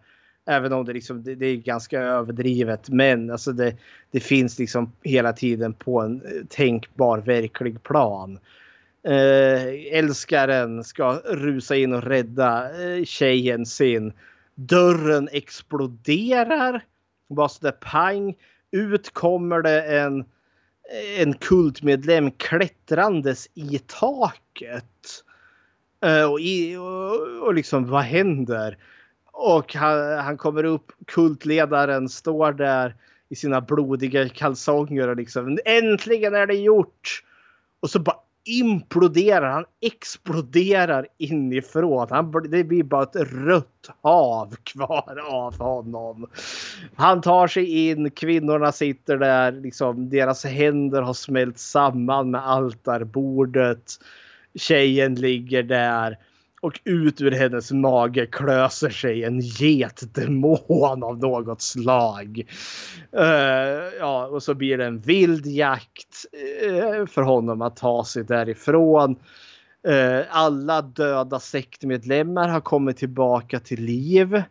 Även om det, liksom, det, det, är ganska överdrivet. Men alltså det, det finns liksom hela tiden på en eh, tänkbar verklig plan. Eh, älskaren ska rusa in och rädda eh, tjejen sin. Dörren exploderar. Bara sådär pang. Ut kommer det en, eh, en kultmedlem klättrandes i taket. Eh, och, i, och, och liksom vad händer? Och han, han, kommer upp, kultledaren står där i sina blodiga kalsonger och liksom äntligen är det gjort! Och så bara imploderar han, exploderar inifrån. Han, det blir bara ett rött hav kvar av honom. Han tar sig in, kvinnorna sitter där, liksom, deras händer har smält samman med altarbordet. Tjejen ligger där och ut ur hennes mage klöser sig en getdemon av något slag. Uh, ja, och så blir det en vild jakt uh, för honom att ta sig därifrån. Uh, alla döda sektmedlemmar har kommit tillbaka till liv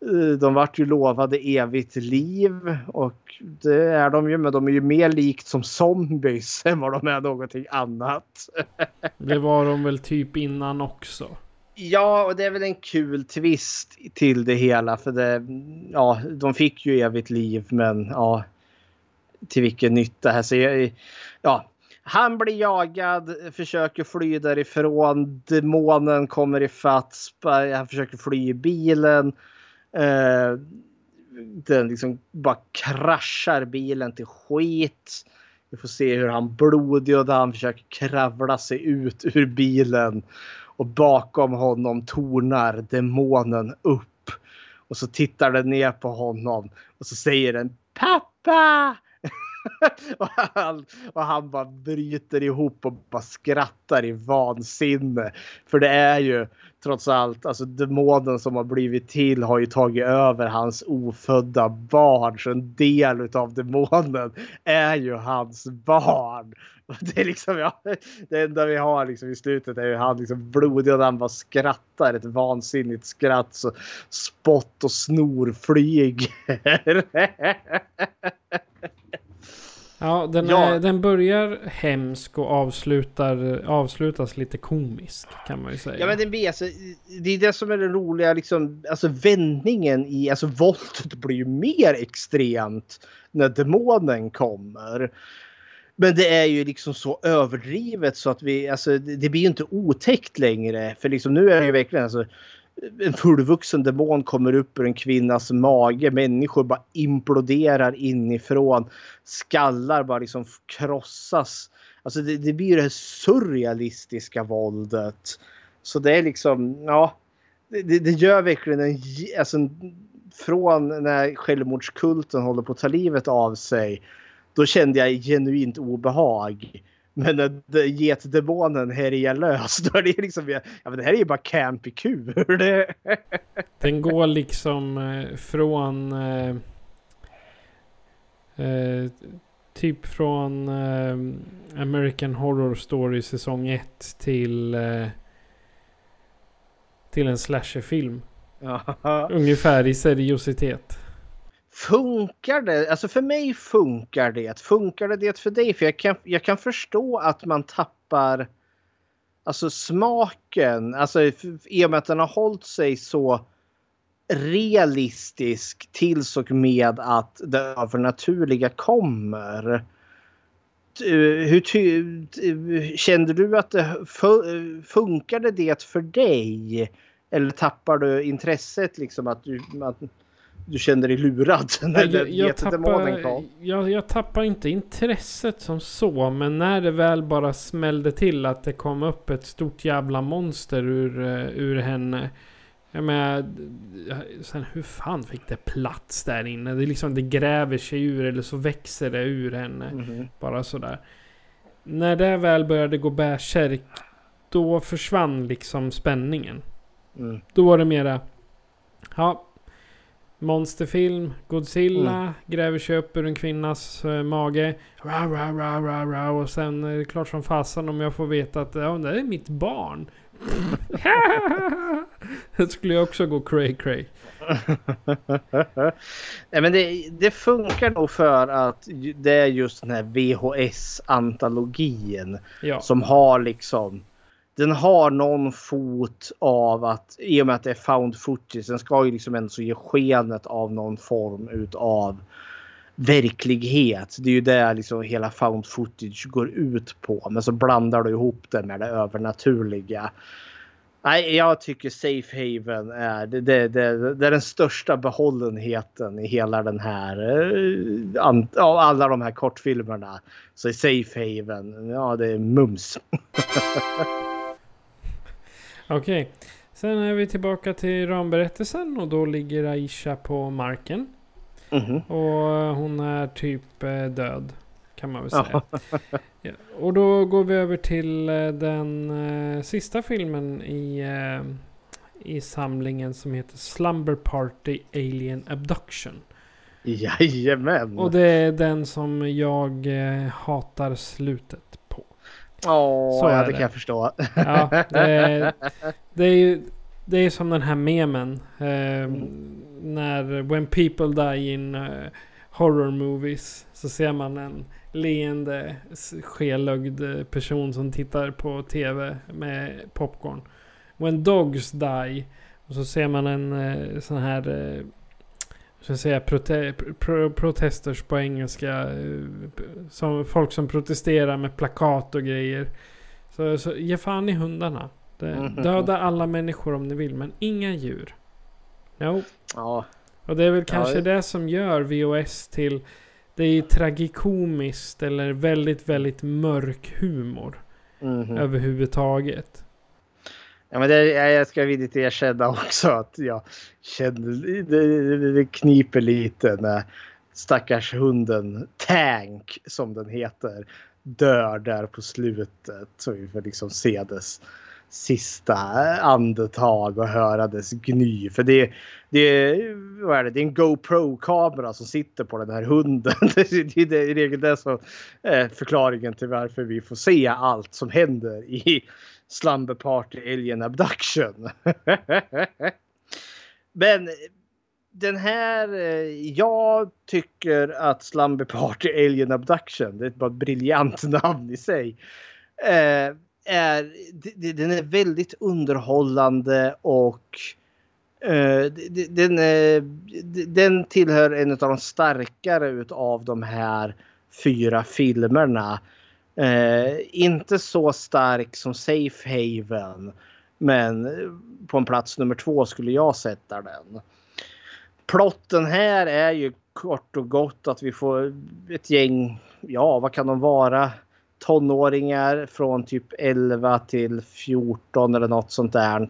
eh, de vart ju lovade evigt liv och det är de ju men de är ju mer likt som zombies än vad de är någonting annat. Det var de väl typ innan också. Ja, och det är väl en kul twist till det hela för det, ja, de fick ju evigt liv men ja, till vilken nytta här. Så jag, ja, han blir jagad, försöker fly därifrån. Demonen kommer ifatt, han försöker fly i bilen. Eh, den liksom bara kraschar bilen till skit. Vi får se hur han blodig och han försöker kravla sig ut ur bilen. Och bakom honom tornar demonen upp. Och så tittar den ner på honom och så säger den Pappa! och, han, och han bara bryter ihop och bara skrattar i vansinne. För det är ju trots allt, alltså demonen som har blivit till har ju tagit över hans ofödda barn. Så en del av demonen är ju hans barn. Det är liksom, ja, det enda vi har liksom i slutet är ju han liksom blodig och han bara skrattar ett vansinnigt skratt så spott och snor flyger. Ja, den, Ja. Är, den börjar hemsk och avslutar, avslutas lite komisk kan man ju säga. Ja men det blir alltså, det är det som är den roliga liksom, alltså vändningen i, alltså våldet blir ju mer extremt när demonen kommer. Men det är ju liksom så överdrivet så att vi, alltså det det blir ju inte otäckt längre. För liksom nu är det ju verkligen alltså en fullvuxen demon kommer upp ur en kvinnas mage. Människor bara imploderar inifrån. Skallar bara liksom krossas. Alltså det, det blir det här surrealistiska våldet. Så det är liksom, ja. Det, det det gör verkligen en, alltså en, från när självmordskulten håller på att ta livet av sig. Då kände jag genuint obehag. Men när getdemonen härjar lös då är det liksom, ja men det här är ju bara campy. Det- Den går liksom eh, från... Eh, eh, typ från eh, American Horror Story säsong 1 till... Eh, till en slasherfilm. Ungefär i seriositet. Funkar det? Alltså för mig funkar det. Funkar det det för dig? För jag kan, jag kan förstå att man tappar alltså smaken. Alltså i och med att den har hållit sig så realistisk tills och med att det övernaturliga kommer. Hur ty, kände du att det funkade det för dig? Eller tappar du intresset liksom att du, att du kände dig lurad när Jag, kom? jag, jag tappar inte intresset som så. Men när det väl bara smällde till att det kom upp ett stort jävla monster ur, eh, ur henne. Jag menar, sen hur fan fick det plats där inne? Det, liksom, det gräver sig ur eller så växer det ur henne. Mhm. Bara sådär. När det väl började gå bärsärk. Då försvann liksom spänningen. Mm. Då var det mera... Ja. Monsterfilm, Godzilla, Mm. gräver sig upp ur en kvinnas eh, mage. Ra, ra, ra, ra, ra, och sen är det klart som fasen om jag får veta att ja, det är mitt barn. det skulle jag också gå cray cray. Nej, men det, det funkar nog för att det är just den här VHS-antologin Ja. som har liksom den har någon fot av att i och med att det är found footage. Den ska ju liksom ändå ge skenet av någon form utav verklighet. Det är ju det liksom hela found footage går ut på. Men så blandar du ihop det med det övernaturliga. Nej, jag tycker Safe Haven är, det, det, det, det är den största behållenheten i hela den här, eh, av alla de här kortfilmerna. Så i Safe Haven, ja det är mums. Okej. Sen är vi tillbaka till ramberättelsen och då ligger Aisha på marken. Mhm. Och hon är typ eh, död. Kan man väl säga. Ja. Och då går vi över till eh, den eh, sista filmen i, i samlingen som heter Slumber Party Alien Abduction. Jajamän! Och det är den som jag hatar slutet. Åh, Så ja, är det det. kan jag förstå. Ja, det, det är ju... det är som den här memen. Eh, När When people die in eh, horror movies. Så ser man en leende, skelögd eh, person som tittar på tv med popcorn. When dogs die. Och så ser man en eh, sån här... Eh, så att säga prote pro protesters på engelska. Eh, som folk som protesterar med plakat och grejer. Så, så ge fan i hundarna. Det, Mhm. Döda alla människor om ni vill, men inga djur. No. Ja. Och det är väl Ja, kanske det- det som gör VOS till... Det är tragikomiskt eller väldigt, väldigt mörk humor. Mhm. Överhuvudtaget. Ja, men det, jag ska villigt erkänna också att jag känner det, det, kniper lite när stackars hunden Tank som den heter dör där på slutet. Så vi får liksom se dess sista andetag och höra dess gny. För det, det, är- vad är det? det är en GoPro-kamera som sitter på den här hunden. Det är, det är i regel det som är förklaringen till varför vi får se allt som händer i Slumber Party Alien Abduction. Men den här, eh, jag tycker att Slumber Party Alien Abduction, det är bara ett briljant namn i sig. Eh, är, den är väldigt underhållande och eh, den, den tillhör en av de starkare utav de här fyra filmerna. Eh, inte så stark som Safe Haven. Men på en plats nummer två skulle jag sätta den. Plotten här är ju kort och gott att vi får ett gäng, ja vad kan de vara? Tonåringar från typ 11 till 14 eller något sånt där.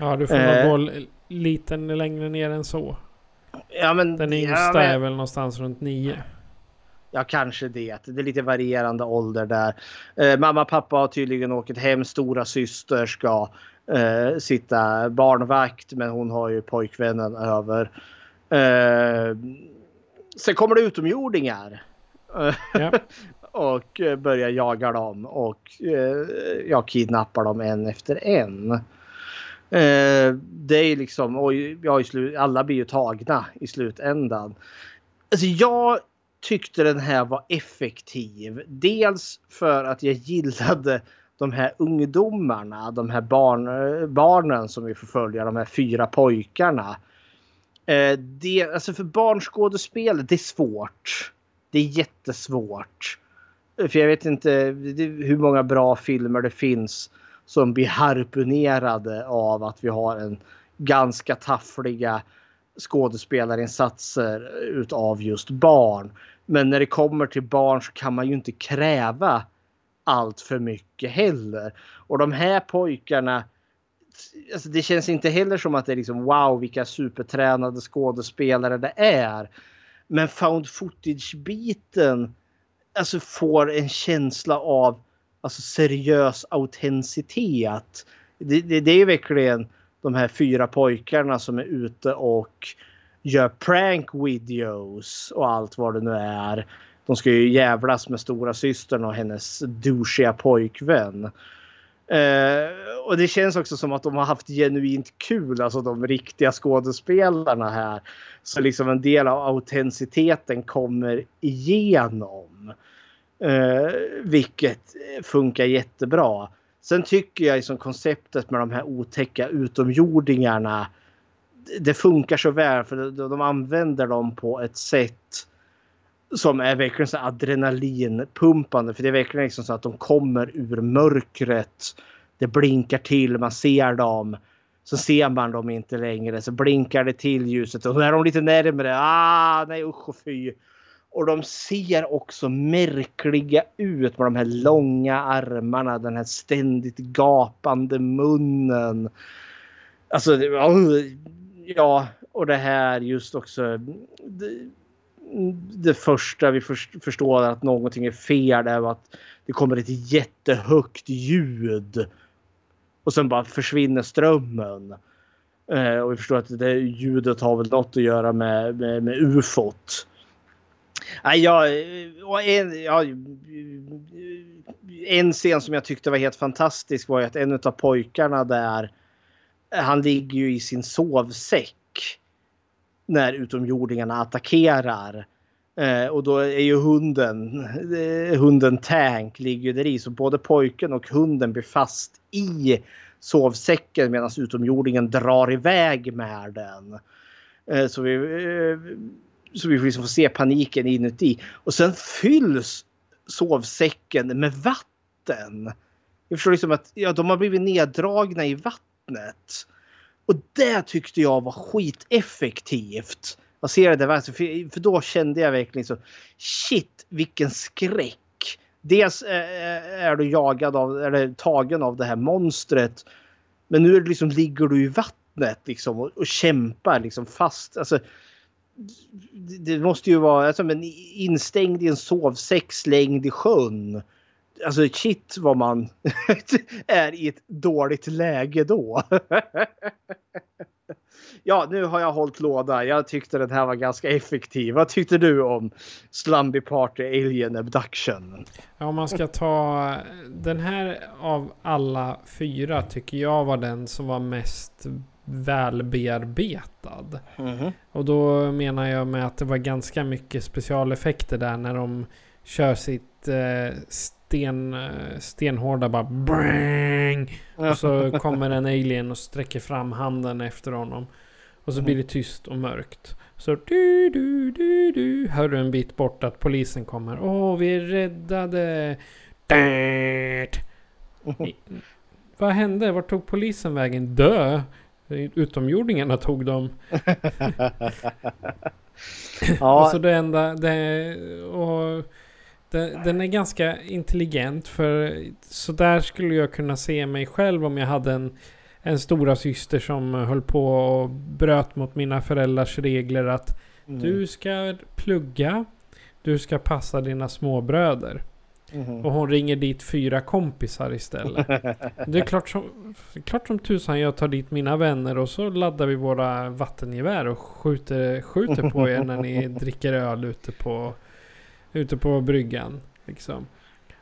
Ja, du får Eh. nog gå lite längre ner än så. Ja, men, Den yngsta ja, men- är väl någonstans runt nio. Ja, kanske det. Det är lite varierande ålder där. Eh, mamma och pappa har tydligen åkt hem. Stora syster ska eh, sitta barnvakt men hon har ju pojkvännen över. Eh, sen kommer det utomjordingar. Ja. och eh, börjar jaga dem och eh, jag kidnappar dem en efter en. Eh, det är liksom, och ja, i slut, alla blir ju tagna i slutändan. Alltså jag tyckte den här var effektiv. Dels för att jag gillade de här ungdomarna, de här barn, barnen som vi får följa, de här fyra pojkarna. Eh, det, alltså för barnskådespel, det är svårt. Det är jättesvårt. Eh, för jag vet inte hur många bra filmer det finns som blir harpunerade av att vi har en ganska taffliga skådespelarinsatser utav just barn. Men när det kommer till barn så kan man ju inte kräva allt för mycket heller. Och de här pojkarna Alltså det känns inte heller som att det är liksom wow vilka supertränade skådespelare det är. Men found footage-biten alltså får en känsla av alltså seriös autenticitet. Det, det, det är verkligen de här fyra pojkarna som är ute och gör prank videos och allt vad det nu är. De ska ju jävlas med stora systern och hennes douchiga pojkvän. Eh, och det känns också som att de har haft genuint kul, alltså de riktiga skådespelarna här. Så liksom en del av autenticiteten kommer igenom. Eh, vilket funkar jättebra. Sen tycker jag liksom konceptet med de här otäcka utomjordingarna. Det funkar så väl för de, använder dem på ett sätt som är verkligen så adrenalinpumpande. För det är verkligen liksom så att de kommer ur mörkret. Det blinkar till, man ser dem. Så ser man dem inte längre. Så blinkar det till ljuset och då är de lite närmre. Ah, nej usch och fy. Och de ser också märkliga ut med de här långa armarna. Den här ständigt gapande munnen. Alltså, ja, och det här just också. Det, det första vi förstår att någonting är fel är att det kommer ett jättehögt ljud. Och sen bara försvinner strömmen. Eh, och vi förstår att det ljudet har väl något att göra med, med, med ufot. Nej, jag, och en, ja, en scen som jag tyckte var helt fantastisk var ju att en av pojkarna där han ligger ju i sin sovsäck när utomjordingarna attackerar. Eh, och då är ju hunden, eh, hunden Tank ligger där i. Så både pojken och hunden blir fast i sovsäcken medan utomjordingen drar iväg med den. Eh, så vi, eh, så vi liksom får se paniken inuti. Och sen fylls sovsäcken med vatten. Jag förstår liksom att ja, de har blivit neddragna i vattnet. Och det tyckte jag var skiteffektivt. Jag ser det där, för, för då kände jag verkligen så shit vilken skräck. Dels eh, eh, är du jagad av, eller tagen av det här monstret. Men nu liksom, ligger du i vattnet liksom, och, och kämpar liksom fast. Alltså, det måste ju vara alltså, men instängd i en sovsäck slängd i sjön. Alltså shit vad man är i ett dåligt läge då. ja, nu har jag hållit låda. Jag tyckte den här var ganska effektiv. Vad tyckte du om Slumby Party Alien Abduction? Ja, om man ska ta den här av alla fyra tycker jag var den som var mest välbearbetad. Mm. Och då menar jag med att det var ganska mycket specialeffekter där när de kör sitt eh, sten, eh, stenhårda bara bang. Och så kommer en alien och sträcker fram handen efter honom. Och så blir det tyst och mörkt. Så du, du, du, du, hör du en bit bort att polisen kommer. Åh, vi är räddade. Vad hände? Vart tog polisen vägen? Dö! Utomjordingarna tog dem. ja. Och så det enda... Det, och det, den är ganska intelligent för så där skulle jag kunna se mig själv om jag hade en, en stora syster som höll på och bröt mot mina föräldrars regler att Mm. du ska plugga, du ska passa dina småbröder. Mhm. Och hon ringer dit fyra kompisar istället. Det är klart som, klart som tusan jag tar dit mina vänner och så laddar vi våra vattengevär och skjuter, skjuter på er när ni dricker öl ute på, ute på bryggan. Liksom.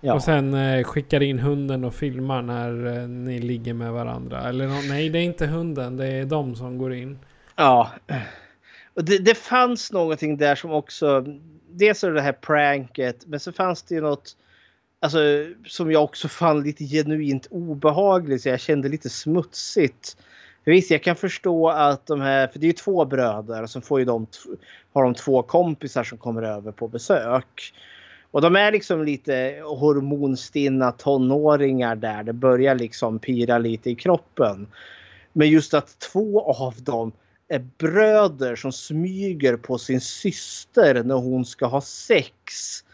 Ja. Och sen eh, skickar in hunden och filmar när eh, ni ligger med varandra. Eller nej, det är inte hunden. Det är de som går in. Ja. Och det, det fanns någonting där som också... Dels är det här pranket, men så fanns det ju något alltså, som jag också fann lite genuint obehagligt. Så jag kände lite smutsigt. Visst, jag kan förstå att de här, för det är ju två bröder och så får ju de, har de två kompisar som kommer över på besök. Och de är liksom lite hormonstinna tonåringar där. Det börjar liksom pira lite i kroppen. Men just att två av dem är bröder som smyger på sin syster när hon ska ha sex.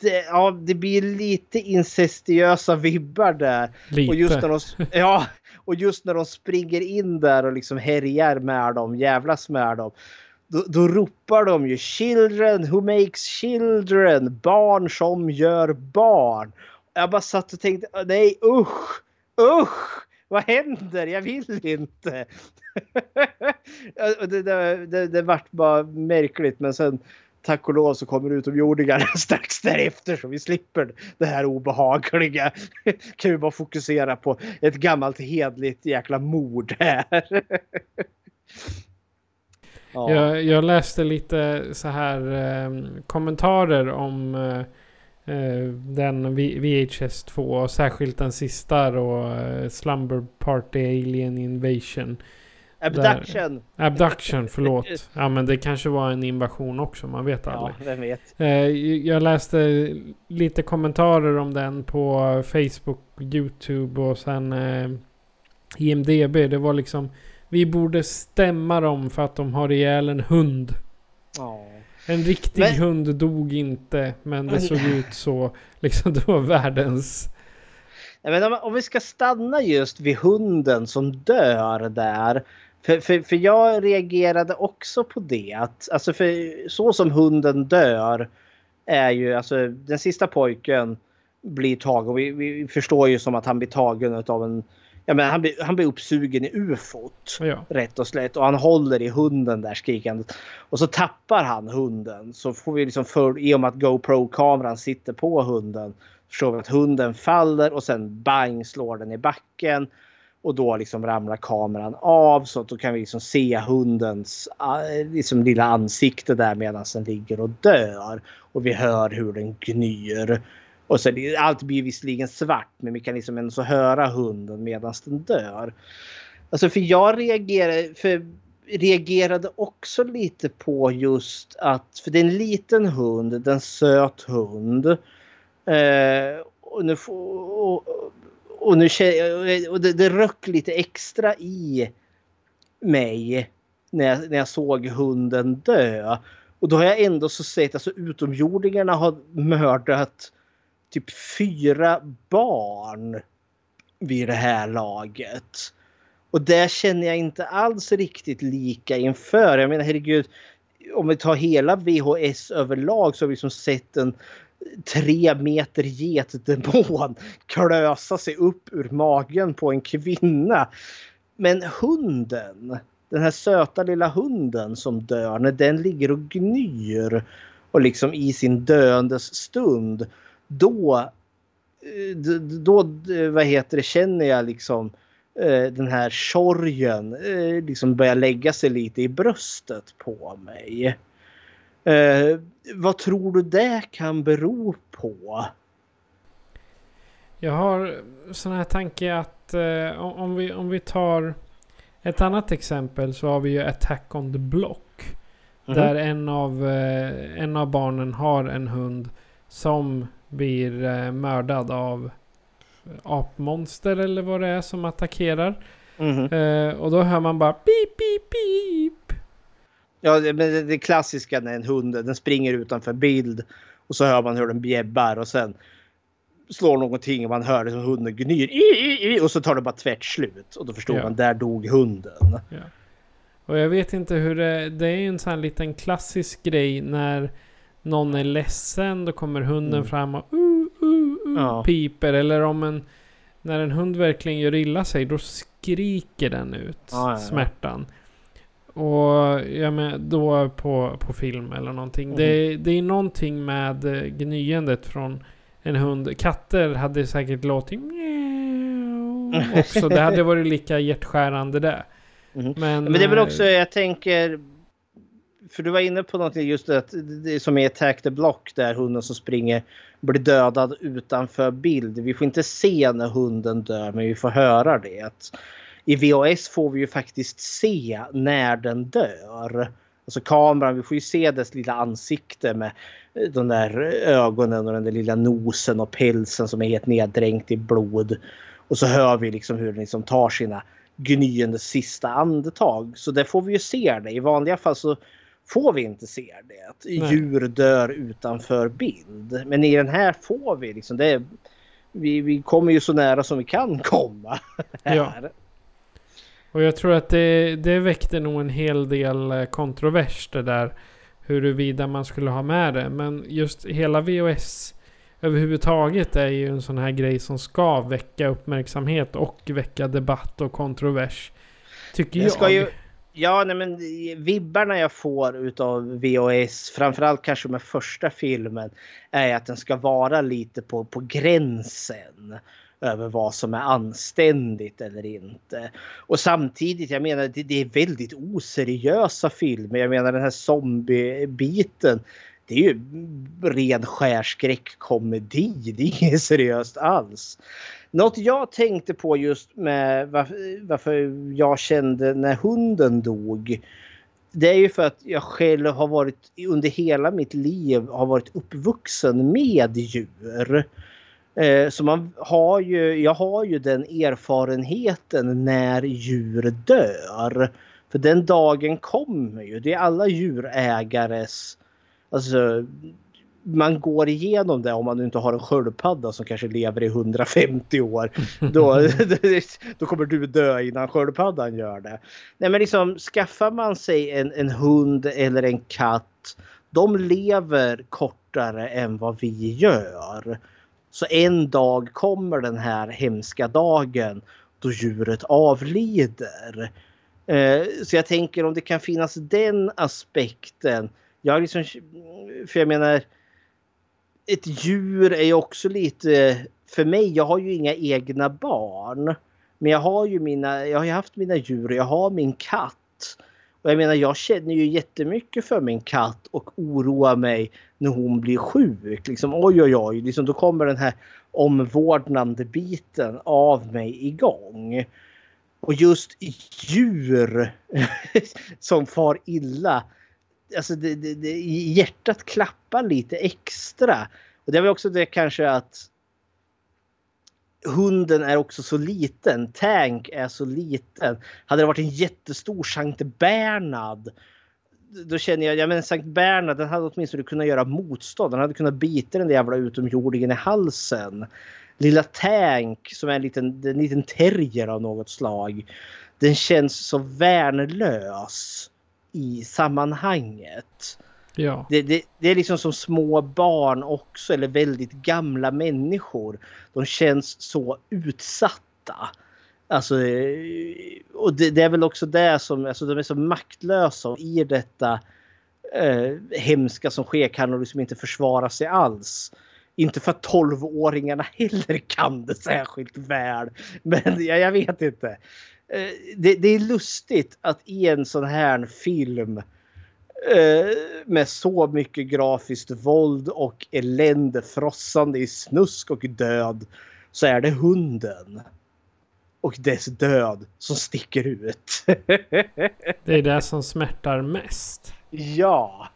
Det, ja, det blir lite incestiösa vibbar där. Lite. Och just, när de, ja, och just när de springer in där och liksom härjar med dem, jävlas med dem. Då, då ropar de ju children who makes children. Barn som gör barn. Jag bara satt och tänkte nej usch, usch. Vad händer? Jag vill inte. Det, det, det, det vart bara märkligt men sen tack och lov så kommer utomjordingarna strax därefter så vi slipper det här obehagliga. Kan vi bara fokusera på ett gammalt hedligt jäkla mord här. Ja. Jag, jag läste lite så här eh, kommentarer om eh, eh den V- VHS 2 och särskilt den sista då eh, Slumber Party Alien Invasion. Abduction. Där, abduction, förlåt. Ja men det kanske var en invasion också, man vet Ja, aldrig. vem vet. Eh, jag läste lite kommentarer om den på Facebook, YouTube och sen eh, IMDB. Det var liksom vi borde stämma dem för att de har ihjäl en hund. Ja. En riktig Men- hund dog inte, men det såg ut så. Liksom det var världens... Men om, om vi ska stanna just vid hunden som dör där. För, för, för jag reagerade också på det. Att, alltså för så som hunden dör är ju alltså den sista pojken blir tagen. Vi, vi förstår ju som att han blir tagen av en Ja, men han, blir, han blir uppsugen i ufot. Ja. Rätt och slätt. Och han håller i hunden där skrikandet. Och så tappar han hunden. Så får vi liksom för, i och med att GoPro-kameran sitter på hunden. Förstår vi att hunden faller och sen bang slår den i backen. Och då liksom ramlar kameran av så att då kan vi liksom se hundens ah, liksom lilla ansikte där medan den ligger och dör. Och vi hör hur den gnyr. Och så, allt blir visserligen svart men vi kan liksom ändå så höra hunden medan den dör. Alltså för jag reagerade, för, reagerade också lite på just att, för det är en liten hund, det är en söt hund. Eh, och nu, och, och nu och det, det röck lite extra i mig när jag, när jag såg hunden dö. Och då har jag ändå så sett, alltså utomjordingarna har mördat typ fyra barn vid det här laget. Och det känner jag inte alls riktigt lika inför. Jag menar herregud, om vi tar hela VHS överlag så har vi som sett en tre meter getdemon klösa sig upp ur magen på en kvinna. Men hunden, den här söta lilla hunden som dör, när den ligger och gnyr och liksom i sin döendes stund, då, eh, då, eh, vad heter det, känner jag liksom Eh, den här sorgen eh, liksom börjar lägga sig lite i bröstet på mig. Eh, vad tror du det kan bero på? Jag har sån här tanke att eh, om, vi, om vi tar ett annat exempel så har vi ju Attack on the Block. Mm. Där en av, eh, en av barnen har en hund som blir eh, mördad av apmonster eller vad det är som attackerar. Mm och då hör man bara pip, pip, pip. Ja, det, det, klassiska när en hund den springer utanför bild och så hör man hur den bjäbbar och sen slår någonting och man hör det som hunden gnyr och så tar det bara tvärt slut och då förstår ja. man där dog hunden. Ja. Och jag vet inte hur det, det är en sån här liten klassisk grej när någon är ledsen då kommer hunden mm. fram och uh, ja. piper. Eller om en... När en hund verkligen gör illa sig, då skriker den ut ja, smärtan. Och ja, men då på, på film eller någonting. Mm. Det, det är någonting med eh, gnyendet från en hund. Katter hade säkert låtit också. Det hade varit lika hjärtskärande det. Mm. Men, men det är väl också, jag tänker för du var inne på något just det, det som är Attack the Block där hunden som springer blir dödad utanför bild. Vi får inte se när hunden dör men vi får höra det. I VHS får vi ju faktiskt se när den dör. Alltså kameran, vi får ju se dess lilla ansikte med de där ögonen och den där lilla nosen och pälsen som är helt neddränkt i blod. Och så hör vi liksom hur den liksom tar sina gnyende sista andetag. Så där får vi ju se det. I vanliga fall så får vi inte se det. Nej. Djur dör utanför bild. Men i den här får vi liksom det. Vi, vi kommer ju så nära som vi kan komma. Här. Ja. Och jag tror att det, det väckte nog en hel del eh, kontrovers det där. Huruvida man skulle ha med det. Men just hela VOS överhuvudtaget är ju en sån här grej som ska väcka uppmärksamhet och väcka debatt och kontrovers. Tycker jag. Ska ju, Ja, nej men vibbarna jag får utav VHS, framförallt kanske med första filmen, är att den ska vara lite på, på gränsen över vad som är anständigt eller inte. Och samtidigt, jag menar det, det är väldigt oseriösa filmer. Jag menar den här zombiebiten. Det är ju ren skärskräckkomedi. Det är inget seriöst alls. Något jag tänkte på just med varför, varför jag kände när hunden dog. Det är ju för att jag själv har varit under hela mitt liv har varit uppvuxen med djur. Eh, så man har ju, jag har ju den erfarenheten när djur dör. För den dagen kommer ju. Det är alla djurägares alltså, man går igenom det om man inte har en sköldpadda som kanske lever i 150 år. Då, då kommer du dö innan sköldpaddan gör det. Nej men liksom skaffar man sig en, en hund eller en katt. De lever kortare än vad vi gör. Så en dag kommer den här hemska dagen då djuret avlider. Eh, så jag tänker om det kan finnas den aspekten. Jag liksom, för jag menar ett djur är ju också lite... För mig, jag har ju inga egna barn. Men jag har ju mina, jag har haft mina djur och jag har min katt. Och jag menar jag känner ju jättemycket för min katt och oroar mig när hon blir sjuk. Liksom oj oj oj, liksom, då kommer den här omvårdnande biten av mig igång. Och just djur som far illa. Alltså det, det, det, hjärtat klappar lite extra. Och det är väl också det kanske att hunden är också så liten. Tank är så liten. Hade det varit en jättestor Sankt Bernhard då känner jag, ja men Sankt Bernhard den hade åtminstone kunnat göra motstånd. Den hade kunnat bita den där jävla utomjordingen i halsen. Lilla Tank som är en liten, en liten terrier av något slag. Den känns så värnlös i sammanhanget. Ja. Det, det, det, är liksom som små barn också eller väldigt gamla människor. De känns så utsatta. Alltså, eh, och det, det, är väl också det som, alltså de är så maktlösa och i detta eh, hemska som sker kan de liksom inte försvara sig alls. Inte för att 12-åringarna heller kan det särskilt väl. Men ja, jag vet inte. Eh, det, det, är lustigt att i en sån här film eh, med så mycket grafiskt våld och elände frossande i snusk och död så är det hunden och dess död som sticker ut. det är det som smärtar mest. Ja.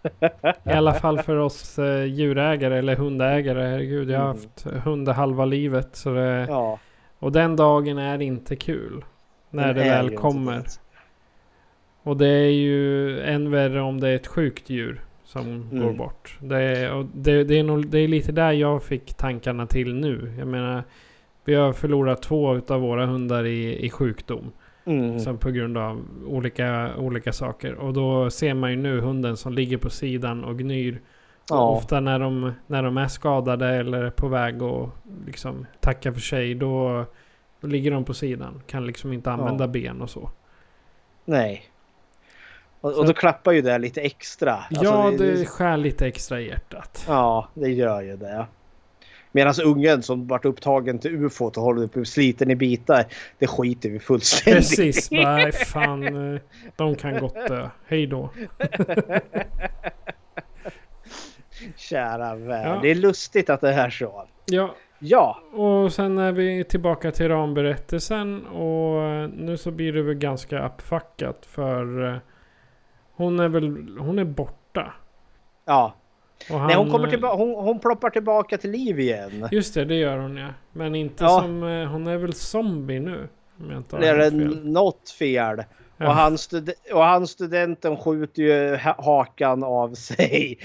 I alla fall för oss eh, djurägare eller hundägare. Herregud, jag har Mm. haft hund halva livet. Så det, ja. Och den dagen är inte kul. När det är väl inte kommer. det. Och det är ju än värre om det är ett sjukt djur som Mm. går bort. Det är, och det, det, är nog, det är lite där jag fick tankarna till nu. Jag menar, vi har förlorat två av våra hundar i, i sjukdom. Mm. Som på grund av olika, olika saker. Och då ser man ju nu hunden som ligger på sidan och gnyr. Och Ja. ofta när de, när de är skadade eller är på väg att liksom tacka för sig. Då, då ligger de på sidan. Kan liksom inte använda Ja. ben och så. Nej. Och, och då klappar ju det lite extra. Alltså, ja, det skär lite extra i hjärtat. Ja, det gör ju det. Medan ungen som varit upptagen till ufot och håller på sliten i bitar. Det skiter vi fullständigt Precis, nej fan. De kan gott dö. Hej då. Kära vän. Ja. Det är lustigt att det är så. Ja, Ja, och sen är vi tillbaka till ramberättelsen. Och nu så blir det väl ganska uppfackat för eh, hon är väl, hon är borta. ja. Och Nej, hon, han, kommer eh, tillbaka, hon, hon ploppar tillbaka till liv igen. Just det, det gör hon ja. Men inte Ja. som, eh, hon är väl zombie nu. Om jag inte har Det är fel. något fel. Ja. Och, han stud- och han studenten skjuter ju ha- hakan av sig.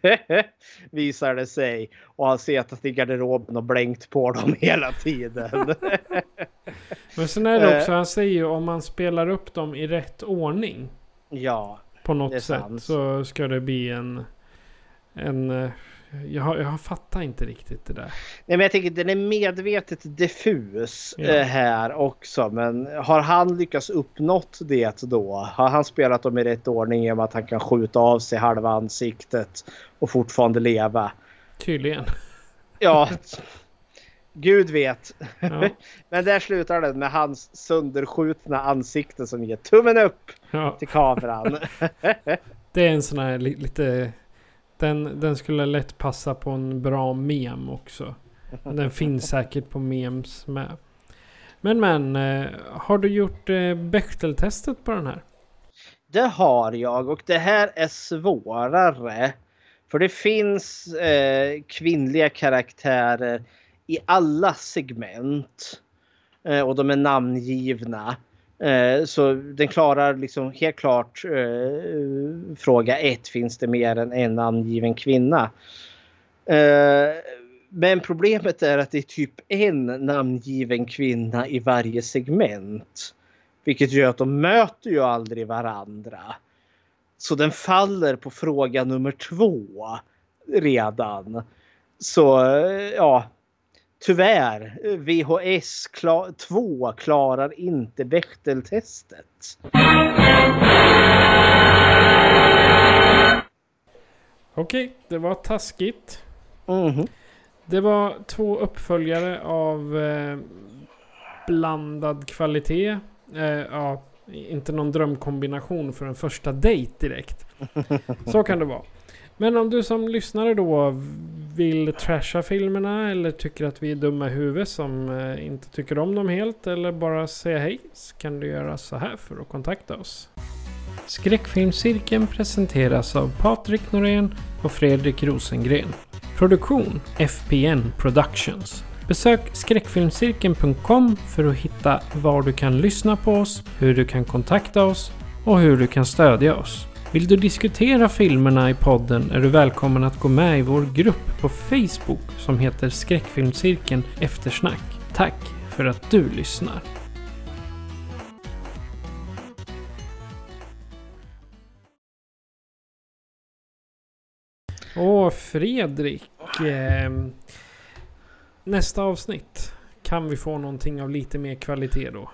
Visar det sig. Och har suttit i garderoben och blänkt på dem hela tiden. Men sen är det också, Eh. han säger ju om man spelar upp dem i rätt ordning. Ja. På något sätt sant. så ska det bli en... en eh, jag, har- jag fattar inte riktigt det där. Nej, men jag tänker den är medvetet diffus Ja. eh, här också. Men har han lyckats uppnått det då? Har han spelat dem i rätt ordning genom att han kan skjuta av sig halva ansiktet och fortfarande leva? Tydligen. Ja, Gud vet. Ja. Men där slutar det med hans sönderskjutna ansikte som ger tummen upp Ja. till kameran. Det är en sån här li, lite... Den, den skulle lätt passa på en bra mem också. Den finns säkert på memes med. Men men, eh, har du gjort eh, Bechteltestet på den här? Det har jag och det här är svårare. För det finns eh, kvinnliga karaktärer i alla segment. Eh, och de är namngivna. Eh, så den klarar liksom helt klart eh, fråga ett. Finns det mer än en namngiven kvinna? Eh, men problemet är att det är typ en namngiven kvinna i varje segment. Vilket gör att de möter ju aldrig varandra. Så den faller på fråga nummer två redan. Så eh, ja, tyvärr. VHS 2 klarar inte Bechteltestet. Okej, det var taskigt. Mhm. Det var två uppföljare av eh, blandad kvalitet. Eh, ja, inte någon drömkombination för en första dejt direkt. Så kan det vara. Men om du som lyssnare då vill trasha filmerna eller tycker att vi är dumma i huvudet som eh, inte tycker om dem helt eller bara säga hej så kan du göra så här för att kontakta oss. Skräckfilmscirkeln presenteras av Patrik Norén och Fredrik Rosengren. Produktion FPN Productions. Besök skräckfilmscirkeln.com för att hitta var du kan lyssna på oss, hur du kan kontakta oss och hur du kan stödja oss. Vill du diskutera filmerna i podden är du välkommen att gå med i vår grupp på Facebook som heter Skräckfilmscirkeln Eftersnack. Tack för att du lyssnar. Åh, Fredrik. Ehm, nästa avsnitt. Kan vi få någonting av lite mer kvalitet då?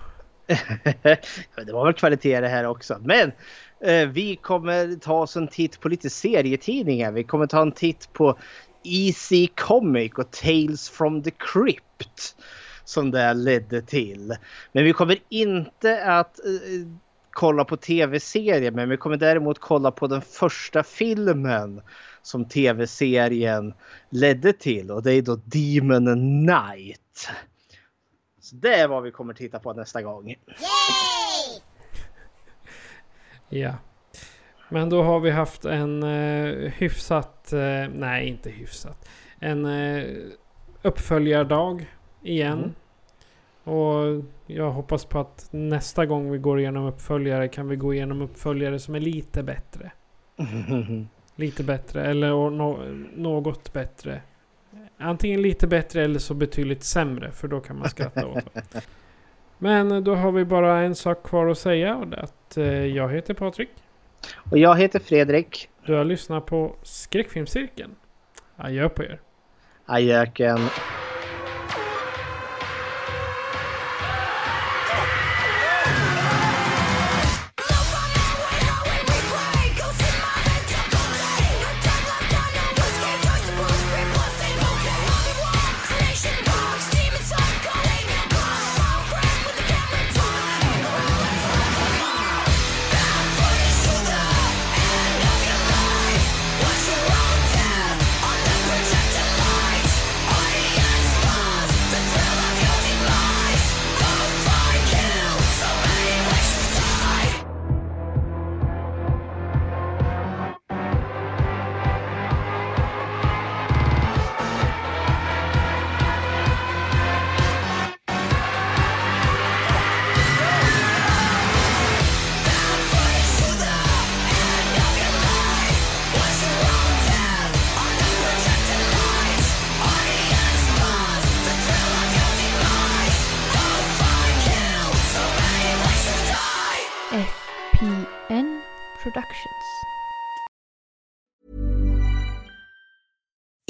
det var väl kvalitet det här också. Men Eh, vi kommer ta oss en titt på lite serietidningar. Vi kommer ta en titt på Easy Comic och Tales from the Crypt. Som det ledde till. Men vi kommer inte att uh, kolla på tv-serier. Men vi kommer däremot kolla på den första filmen som tv-serien ledde till. Och det är då Demon Knight. Så det är vad vi kommer titta på nästa gång. Ja. Men då har vi haft en uh, hyfsat, uh, nej inte hyfsat, en uh, uppföljardag igen. Mm. Och jag hoppas på att nästa gång vi går igenom uppföljare kan vi gå igenom uppföljare som är lite bättre. Lite bättre eller no något bättre. Antingen lite bättre eller så betydligt sämre för då kan man skratta åt det. Men då har vi bara en sak kvar att säga och det är att eh, jag heter Patrik. Och jag heter Fredrik. Du har lyssnat på Skräckfilmscirkeln. Adjö på er. Adjöken.